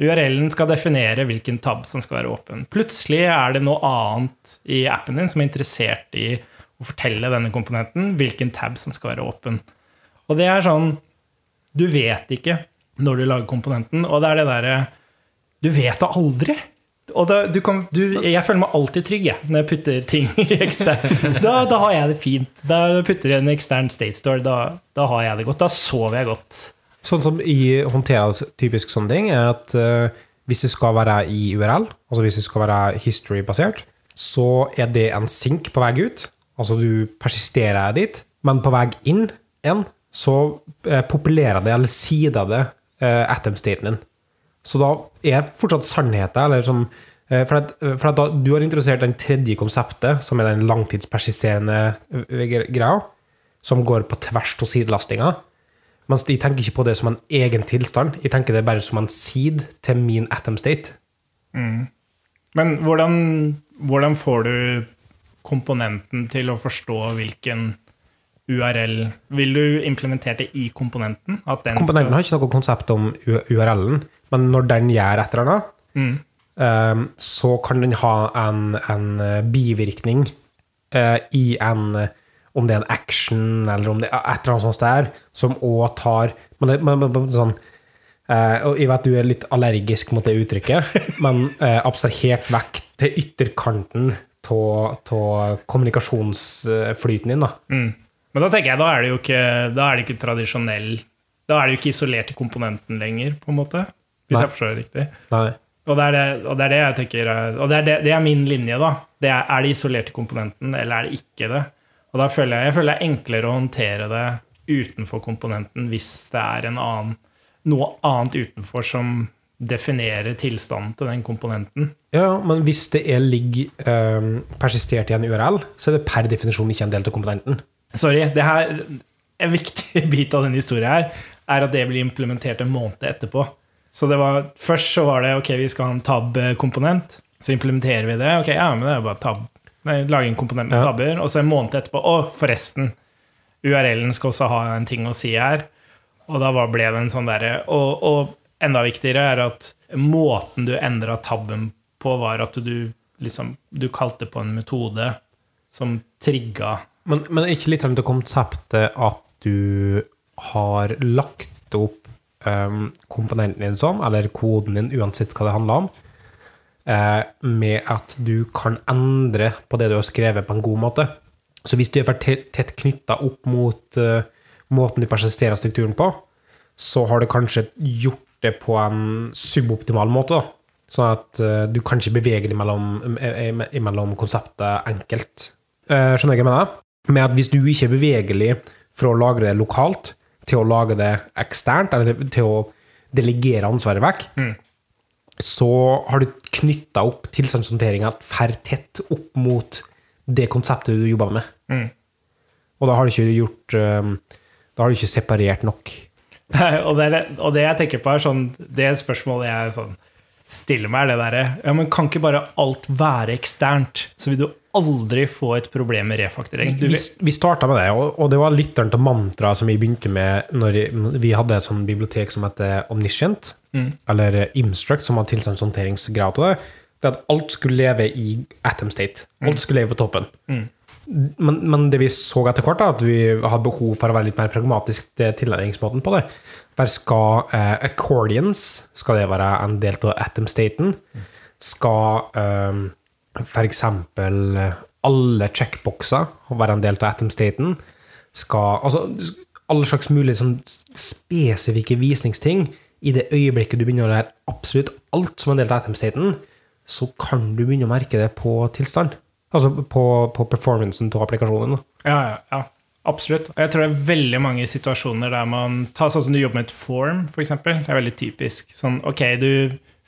URL-en skal definere hvilken tab som skal være åpen. Plutselig er det noe annet i appen din som er interessert i å fortelle denne komponenten hvilken tab som skal være åpen. Og det er sånn Du vet ikke når du lager komponenten, og det er det derre Du vet det aldri. Du kan, du, jeg føler meg alltid trygg jeg, når jeg putter ting i ekstern. Da, da har jeg det fint. Da putter jeg en ekstern state store, da, da har jeg det godt. Da sover jeg godt. Sånn som i håndterer typisk sånne ting, er at uh, hvis det skal være i URL, altså hvis det skal være history-basert, så er det en sink på vei ut. Altså du persisterer dit, men på vei inn igjen, så uh, populerer det, eller sider det, uh, atom-staten din. Så da er fortsatt sannheten, eller sånn eh, For, at, for at da, du har introdusert den tredje konseptet, som er den langtidspersisterende eh, greia, som går på tvers av sidelastinga. Mens jeg tenker ikke på det som en egen tilstand. Jeg tenker det bare som en seed til min atom state. Men hvordan, hvordan får du komponenten til å forstå hvilken URL Vil du implementere det i komponenten? Komponenten har ikke noe konsept om URL-en, men når den gjør et eller annet, Mm. eh, så kan den ha en, en eh, bivirkning uh, i en Om det er en action, eller om det er et eller annet sånt der, som òg tar men, men, men, sånn, uh, og Jeg vet du er litt allergisk mot det uttrykket, men uh, abstrahert vekk til ytterkanten av kommunikasjonsflyten din. da. Mm. Men da tenker jeg, da er det jo ikke, da er det ikke tradisjonell Da er det jo ikke isolert til komponenten lenger, på en måte. Hvis Nei. jeg forstår det riktig. Nei. Og det er det, og det, er det jeg tenker er- Og det er, det, det er min linje, da. Det er, er det i komponenten, eller er det ikke det? Og da føler jeg, jeg føler det er enklere å håndtere det utenfor komponenten hvis det er en annen, noe annet utenfor som definerer tilstanden til den komponenten. Ja, men hvis det er ligger eh, persistert i en URL, så er det per definisjon ikke en del av komponenten. Sorry. det her, En viktig bit av denne historien her er at det blir implementert en måned etterpå. Så det var, Først så var det ok, vi skal ha en tab-komponent. Så implementerer vi det. Ok, ja, men det er jo bare tab. Nei, Lage en komponent med Ja. tabber. Og så en måned etterpå Å, forresten. URL-en skal også ha en ting å si her. Og da ble det en sånn derre og, og enda viktigere er at måten du endra tabben på, var at du liksom Du kalte på en metode som trigga Men, men er ikke litt av konseptet at du har lagt opp komponenten din sånn, eller koden din, uansett hva det handler om, eh, med at du kan endre på det du har skrevet, på en god måte. Så hvis du er for tett, knytta opp mot eh, måten du persisterer strukturen på, så har du kanskje gjort det på en suboptimal måte. Sånn at eh, du kan ikke bevege deg mellom, mellom konseptet enkelt. Skjønner jeg hva jeg mener? Med at hvis du ikke er bevegelig for å lagre det lokalt til å lage det eksternt, eller til å delegere ansvaret vekk, Mm. så har du knytta opp tilstandshåndteringa for tett opp mot det konseptet du jobber med. Mm. Og da har du ikke gjort eh, Da har du ikke separert nok. Nei, og, det, er- og det jeg tenker på, er sånn Det spørsmålet jeg sånn stiller meg, er det derre Ja, men kan ikke bare alt være eksternt? Så vil du aldri få et problem med refakturering. Vi, vi starta med det, og, og det var litt av mantraet som vi begynte med når vi hadde et sånt bibliotek som heter Omniscient, Mm. eller Imstruct, som var tilstandshåndteringsgreia til det. Det at alt skulle leve i atom state. Alt skulle leve på toppen. Mm. Men, men det vi så etter hvert, da, at vi har behov for å være litt mer pragmatisk til tilnærmingsmåten på det. Der skal eh, accordions skal det være en del av atom-staten. Skal eh, eksempel eh, alle checkboxer være en del av atom-staten. Skal Altså alle slags mulige sånn spesifikke visningsting. I det øyeblikket du begynner å lære absolutt alt som er en del av atom-staten, så kan du begynne å merke det på tilstand. Altså på, på performancen av applikasjonen. ja, ja, ja. Absolutt. Og jeg tror det er veldig mange situasjoner der man tar sånn som du jobber med et form, f.eks. Det er veldig typisk. Sånn, ok, du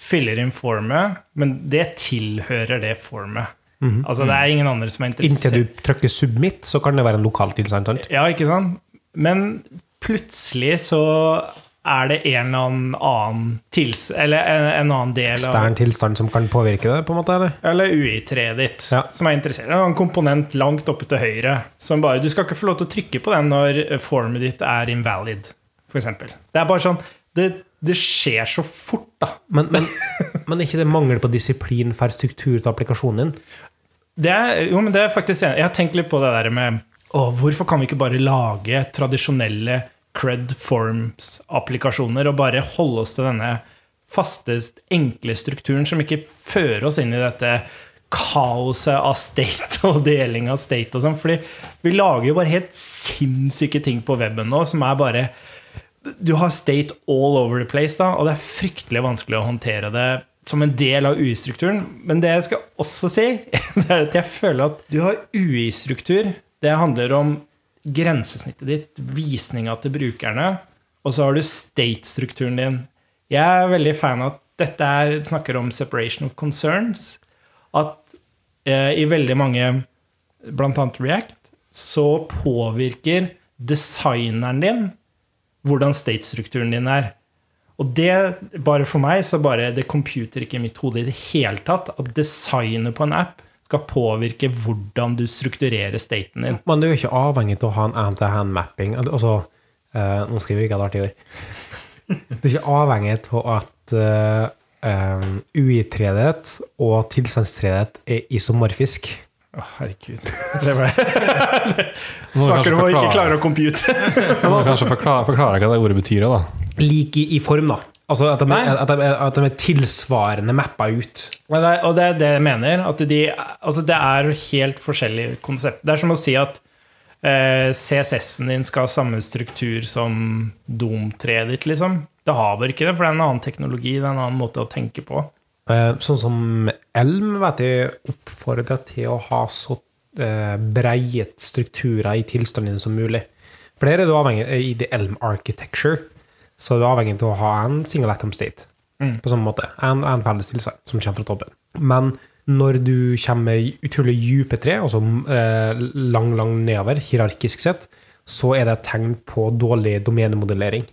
fyller inn formet, men det tilhører det formet. Altså, det er ingen andre som er interessert Inntil du trykker 'submit', så kan det være en lokal tilstand. sant? Ja, ikke sant? Men plutselig så er det en eller annen tils... Eller en, en annen del av Ekstern tilstand som kan påvirke det, på en måte? eller? Eller UI-treet ditt, Ja. som er interessert. Er En komponent langt oppe til høyre. Som bare, du skal ikke få lov til å trykke på den når formet ditt er invalid, f.eks. Det er bare sånn det, det skjer så fort, da. Men, men, men er ikke det mangel på disiplin for struktur til applikasjonen din? Det er, jo, men det er faktisk. Jeg har tenkt litt på det der med å, Hvorfor kan vi ikke bare lage tradisjonelle CRUD Forms-applikasjoner og bare holde oss til denne faste, enkle strukturen som ikke fører oss inn i dette kaoset av state og deling av state og sånn. Fordi vi lager jo bare helt sinnssyke ting på weben nå som er bare Du har state all over the place, da, og det er fryktelig vanskelig å håndtere det som en del av UI-strukturen. Men det jeg skal også si, det er at jeg føler at du har UI-struktur. Det handler om grensesnittet ditt, visninga til brukerne, og så har du state-strukturen din. Jeg er veldig fan av at dette er, snakker om separation of concerns. At eh, i veldig mange, annet React, så påvirker designeren din hvordan state-strukturen din er. Og det, bare for meg, så bare det computer ikke i mitt hode i det hele tatt at designet på en app skal påvirke hvordan du strukturerer staten din. Men du er jo ikke avhengig av å ha en hand-to-hand-mapping. Altså, eh, nå skriver jeg ikke et det artig ord. Du er ikke avhengig av at uh, UI-tredighet og tilstandstredighet er isomorfisk. Å, herregud. Det ble Må Snakker om å ikke klare å compute. må vi kanskje forklare, forklare hva det ordet betyr, da. Lik i, i form, da. Altså at de, at, de, at de er tilsvarende mappa ut. Og det, er, det det jeg mener. At de, altså det er helt forskjellige konsept. Det er som å si at eh, CSS-en din skal ha samme struktur som Dom-treet ditt, liksom. Det har bare ikke det, for det er en annen teknologi, det er en annen måte å tenke på. Eh, sånn som Elm vet jeg oppfordrer til å ha så eh, breie strukturer i tilstanden som mulig. For der er du avhengig eh, i the Elm architecture, så er du avhengig av å ha en single atom state. Mm. På samme måte. En, en felles tilstand som kommer fra toppen. Men når du kommer med utrolig dype tre, altså eh, lang, lang nedover, hierarkisk sett, så er det et tegn på dårlig domenemodellering.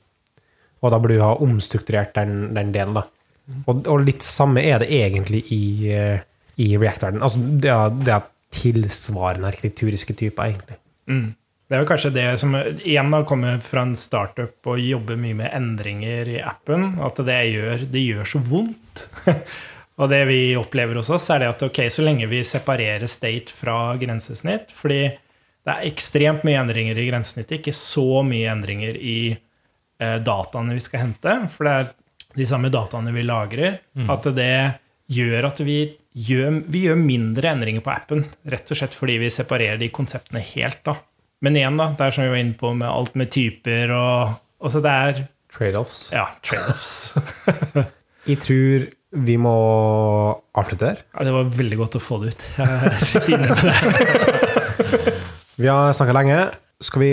Og da burde du ha omstrukturert den, den delen, da. Og, og litt samme er det egentlig i, eh, i React-verdenen. Altså, det er, det er tilsvarende arkitekturiske typer, egentlig. Mm. Det er jo kanskje det som igjen har kommet fra en startup og jobber mye med endringer i appen, at det gjør, det gjør så vondt. og det vi opplever hos oss, er det at ok, så lenge vi separerer state fra grensesnitt Fordi det er ekstremt mye endringer i grensesnittet, ikke så mye endringer i eh, dataene vi skal hente. For det er de samme dataene vi lagrer. At det gjør at vi gjør, vi gjør mindre endringer på appen. Rett og slett fordi vi separerer de konseptene helt. da. Men igjen, da, det er som vi var inne på med alt med typer og altså Det er Trade-offs. ja, trade-offs. Jeg tror vi må avslutte der. Ja, det var veldig godt å få det ut. Jeg sitter inne med det. Vi har snakka lenge. Skal vi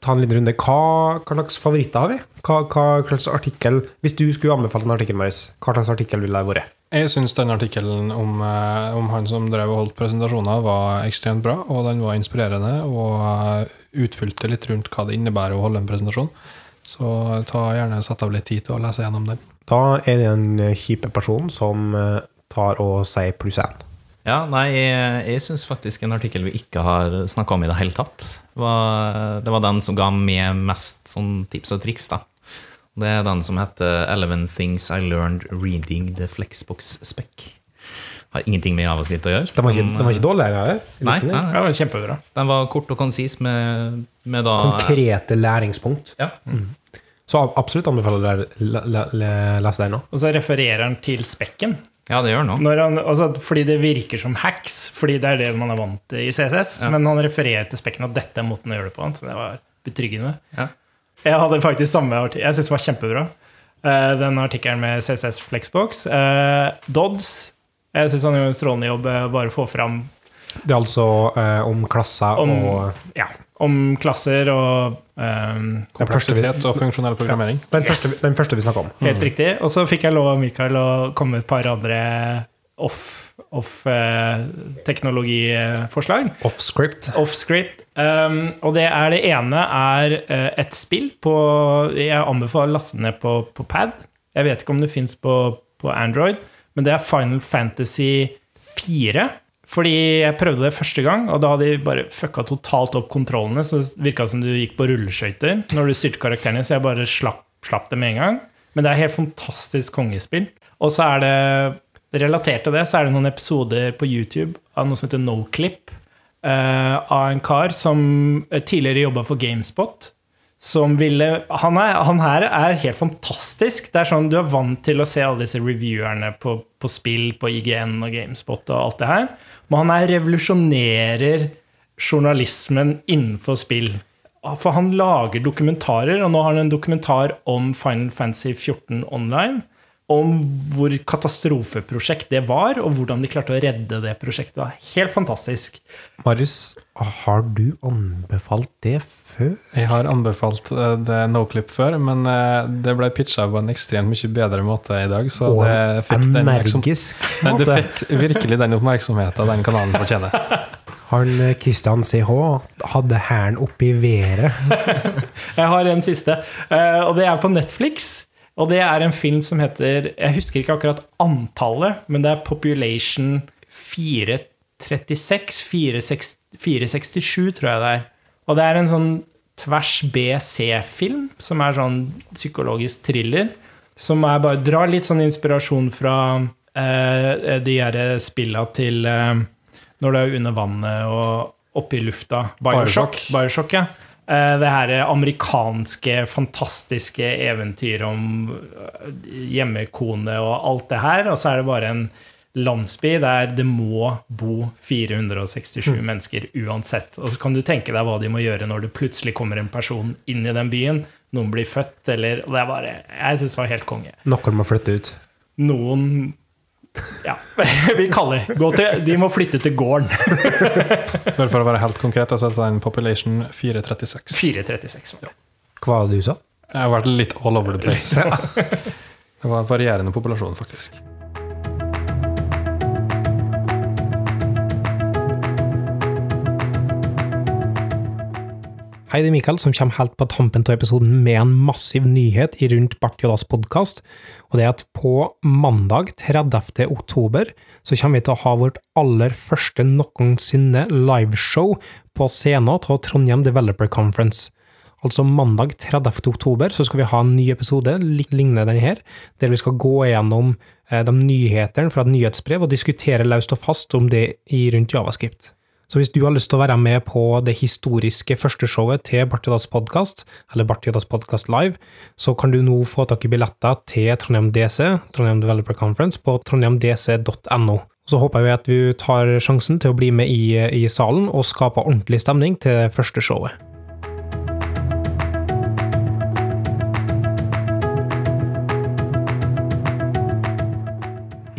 ta en liten runde? Hva, hva slags favoritter har vi? Hva, hva slags artikkel Hvis du skulle anbefalt en artikkel, Marius, hva slags artikkel ville det vært? Jeg syns den artikkelen om, eh, om han som drev og holdt presentasjoner, var ekstremt bra, og den var inspirerende og eh, utfylte litt rundt hva det innebærer å holde en presentasjon. Så ta gjerne sett av litt tid til å lese gjennom den. Da er det en kjipe person som eh, tar og sier pluss én. Ja, nei, jeg, jeg syns faktisk en artikkel vi ikke har snakka om i det hele tatt, var, det var den som ga meg mest sånn tips og triks. da. Det er den som heter 'Eleven Things I Learned Reading the Flexbox Spec'. Har ingenting med javascript å gjøre. Den var ikke, den var ikke dårlig, eller? Nei, nei, nei. det var kjempebra. den var kort og konsis med, med da Konkrete læringspunkt. Ja. Så absolutt anbefaler jeg å le- le- le- lese den nå. Og så refererer han til spekken. ja, det gjør den òg. Han, altså, fordi det virker som hacks, fordi det er det man er vant til i CSS. Ja. Men han refererer til spekken at dette er måten å gjøre det på. Så det var betryggende. Ja. Jeg hadde faktisk samme artikkel. Jeg syns det var kjempebra. Eh, den artikkelen med CSS Flexbox. Uh, Dodds. Jeg syns han gjør en strålende jobb. eh, Bare få fram Det er altså eh, om klasser Om- og ja, om klasser og ehm, vi, Kompleksitet og funksjonell programmering. den første, den første vi snakka om. Helt riktig. Og så fikk jeg lov av Mikael å komme med et par andre off-teknologiforslag. Off-script. Off-script. Um, og det er det ene er eh, et spill på Jeg anbefaler å laste ned på, på pad. Jeg vet ikke om det fins på, på Android, men det er Final Fantasy 4. Fordi jeg prøvde det første gang, og da hadde de bare fucka totalt opp kontrollene. Så det virka som du gikk på rulleskøyter når du styrte karakterene, så jeg bare slapp, slapp det med en gang. Men det er helt fantastisk kongespill. Og så er det relatert til det, så er det noen episoder på YouTube av noe som heter Noclip. Uh, av en kar som tidligere jobba for Gamespot. Som ville han, er, han her er helt fantastisk. Det er sånn, Du er vant til å se alle disse reviewerne på, på spill på IGN og Gamespot og alt det her. Men han her revolusjonerer journalismen innenfor spill. For han lager dokumentarer, og nå har han en dokumentar om Final Fantasy 14 online. Om hvor katastrofeprosjekt det var, og hvordan de klarte å redde det prosjektet. Det var Helt fantastisk. Marius, har du anbefalt det før? Jeg har anbefalt eh, det Noclip før, men eh, det ble pitcha på en ekstremt mye bedre måte i dag. Så Og det en fikk, den, energisk måte. det fikk virkelig den oppmerksomheten den kanalen fortjener. Han eh, Christian CH hadde hæren oppi i været. Jeg har en siste, eh, og det er på Netflix. Og det er en film som heter Jeg husker ikke akkurat antallet, men det er Population 436 460 467, tror jeg det er. Og det er en sånn tvers BC-film, som er sånn psykologisk thriller. Som er bare drar litt sånn inspirasjon fra eh, de her spilla til eh, når du er under vannet og oppe i lufta. Bioshock. Bioshock. Bioshock ja. Eh, Det her amerikanske, fantastiske eventyret om eh, hjemmekone og alt det her. Og så er det bare en landsby der det må bo 467 mennesker uansett. Og så kan du tenke deg hva de må gjøre når det plutselig kommer en person inn i den byen. Noen blir født, eller og det er bare, Jeg syns det var helt konge. Noen må flytte ut. Noen Ja, vi kaller det gå til, De må flytte til gården. Bare for å være helt konkret, så dette er en Population 436. 436. Hva var det du sa? Jeg har vært litt all over the place. Det var varierende populasjon, faktisk. Hei, det er Mikael som kommer helt på tampen av episoden med en massiv nyhet i rundt Bart Jodas podkast. Og det er at på mandag 30. oktober så kommer vi til å ha vårt aller første noensinne liveshow på scenen av Trondheim Developer Conference. Altså mandag 30. oktober så skal vi ha en ny episode lignende denne her, der vi skal gå igjennom eh, de nyhetene fra et nyhetsbrev og diskutere løst og fast om det i rundt Javascript. Så hvis du har lyst til å være med på det historiske første showet til Bartidas podkast, eller Bartidas podkast live, så kan du nå få tak i billetter til Trondheim DC, Trondheim Developer Conference, på trondheimdc.no. Så håper jeg at du tar sjansen til å bli med i, i salen og skape ordentlig stemning til første showet.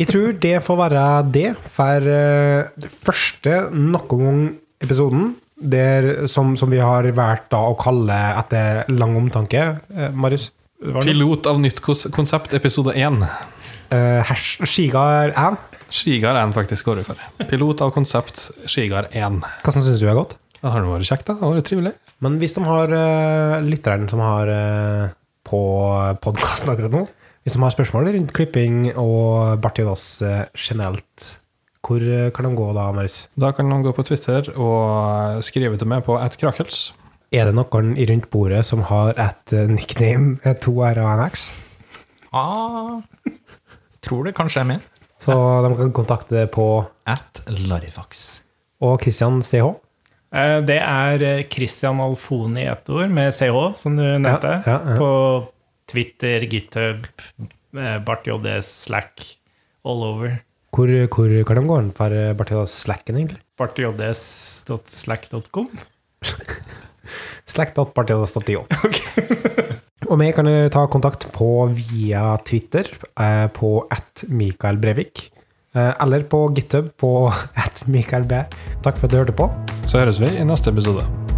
Jeg tror det får være det for eh, det første noen gang episoden, der, som, som vi har valgt å kalle etter lang omtanke. Eh, Marius? Pilot av nytt konsept, episode 1. Uh, Skigard Skigar 1. Skigar 1 faktisk går det for. Pilot av konsept, Skigar 1. Hva syns du er godt? Det har vært kjekt, da. Det har vært trivelig. Men hvis de har uh, lytteren som har uh, på podkasten akkurat nå, hvis de har spørsmål rundt klipping og bart i dass generelt, hvor eh, kan de gå da, Marius? Da kan de gå på Twitter og skrive til meg på @krakels. Er det noen i rundt bordet som har et eh, nickname, eh, to R og en X? Ah, tror det kanskje er min. Så de kan kontakte deg på At Larifax. Og Christian CH. Eh, Det er eh, Christian Alfoni i ett ord, med CH, som du nevnte. ja, ja. På Twitter, GitHub, eh, Slack, all over. Hvor, hvor kan de gå inn for eh, Bartidas Slacken, egentlig? bartjds.slack.com. Slack.bartidas.io. Og vi kan ta kontakt på via Twitter eh, på at Mikael Brevik. Eh, eller på GitHub på at Mikael B. Takk for at du hørte på. Så høres vi i neste episode.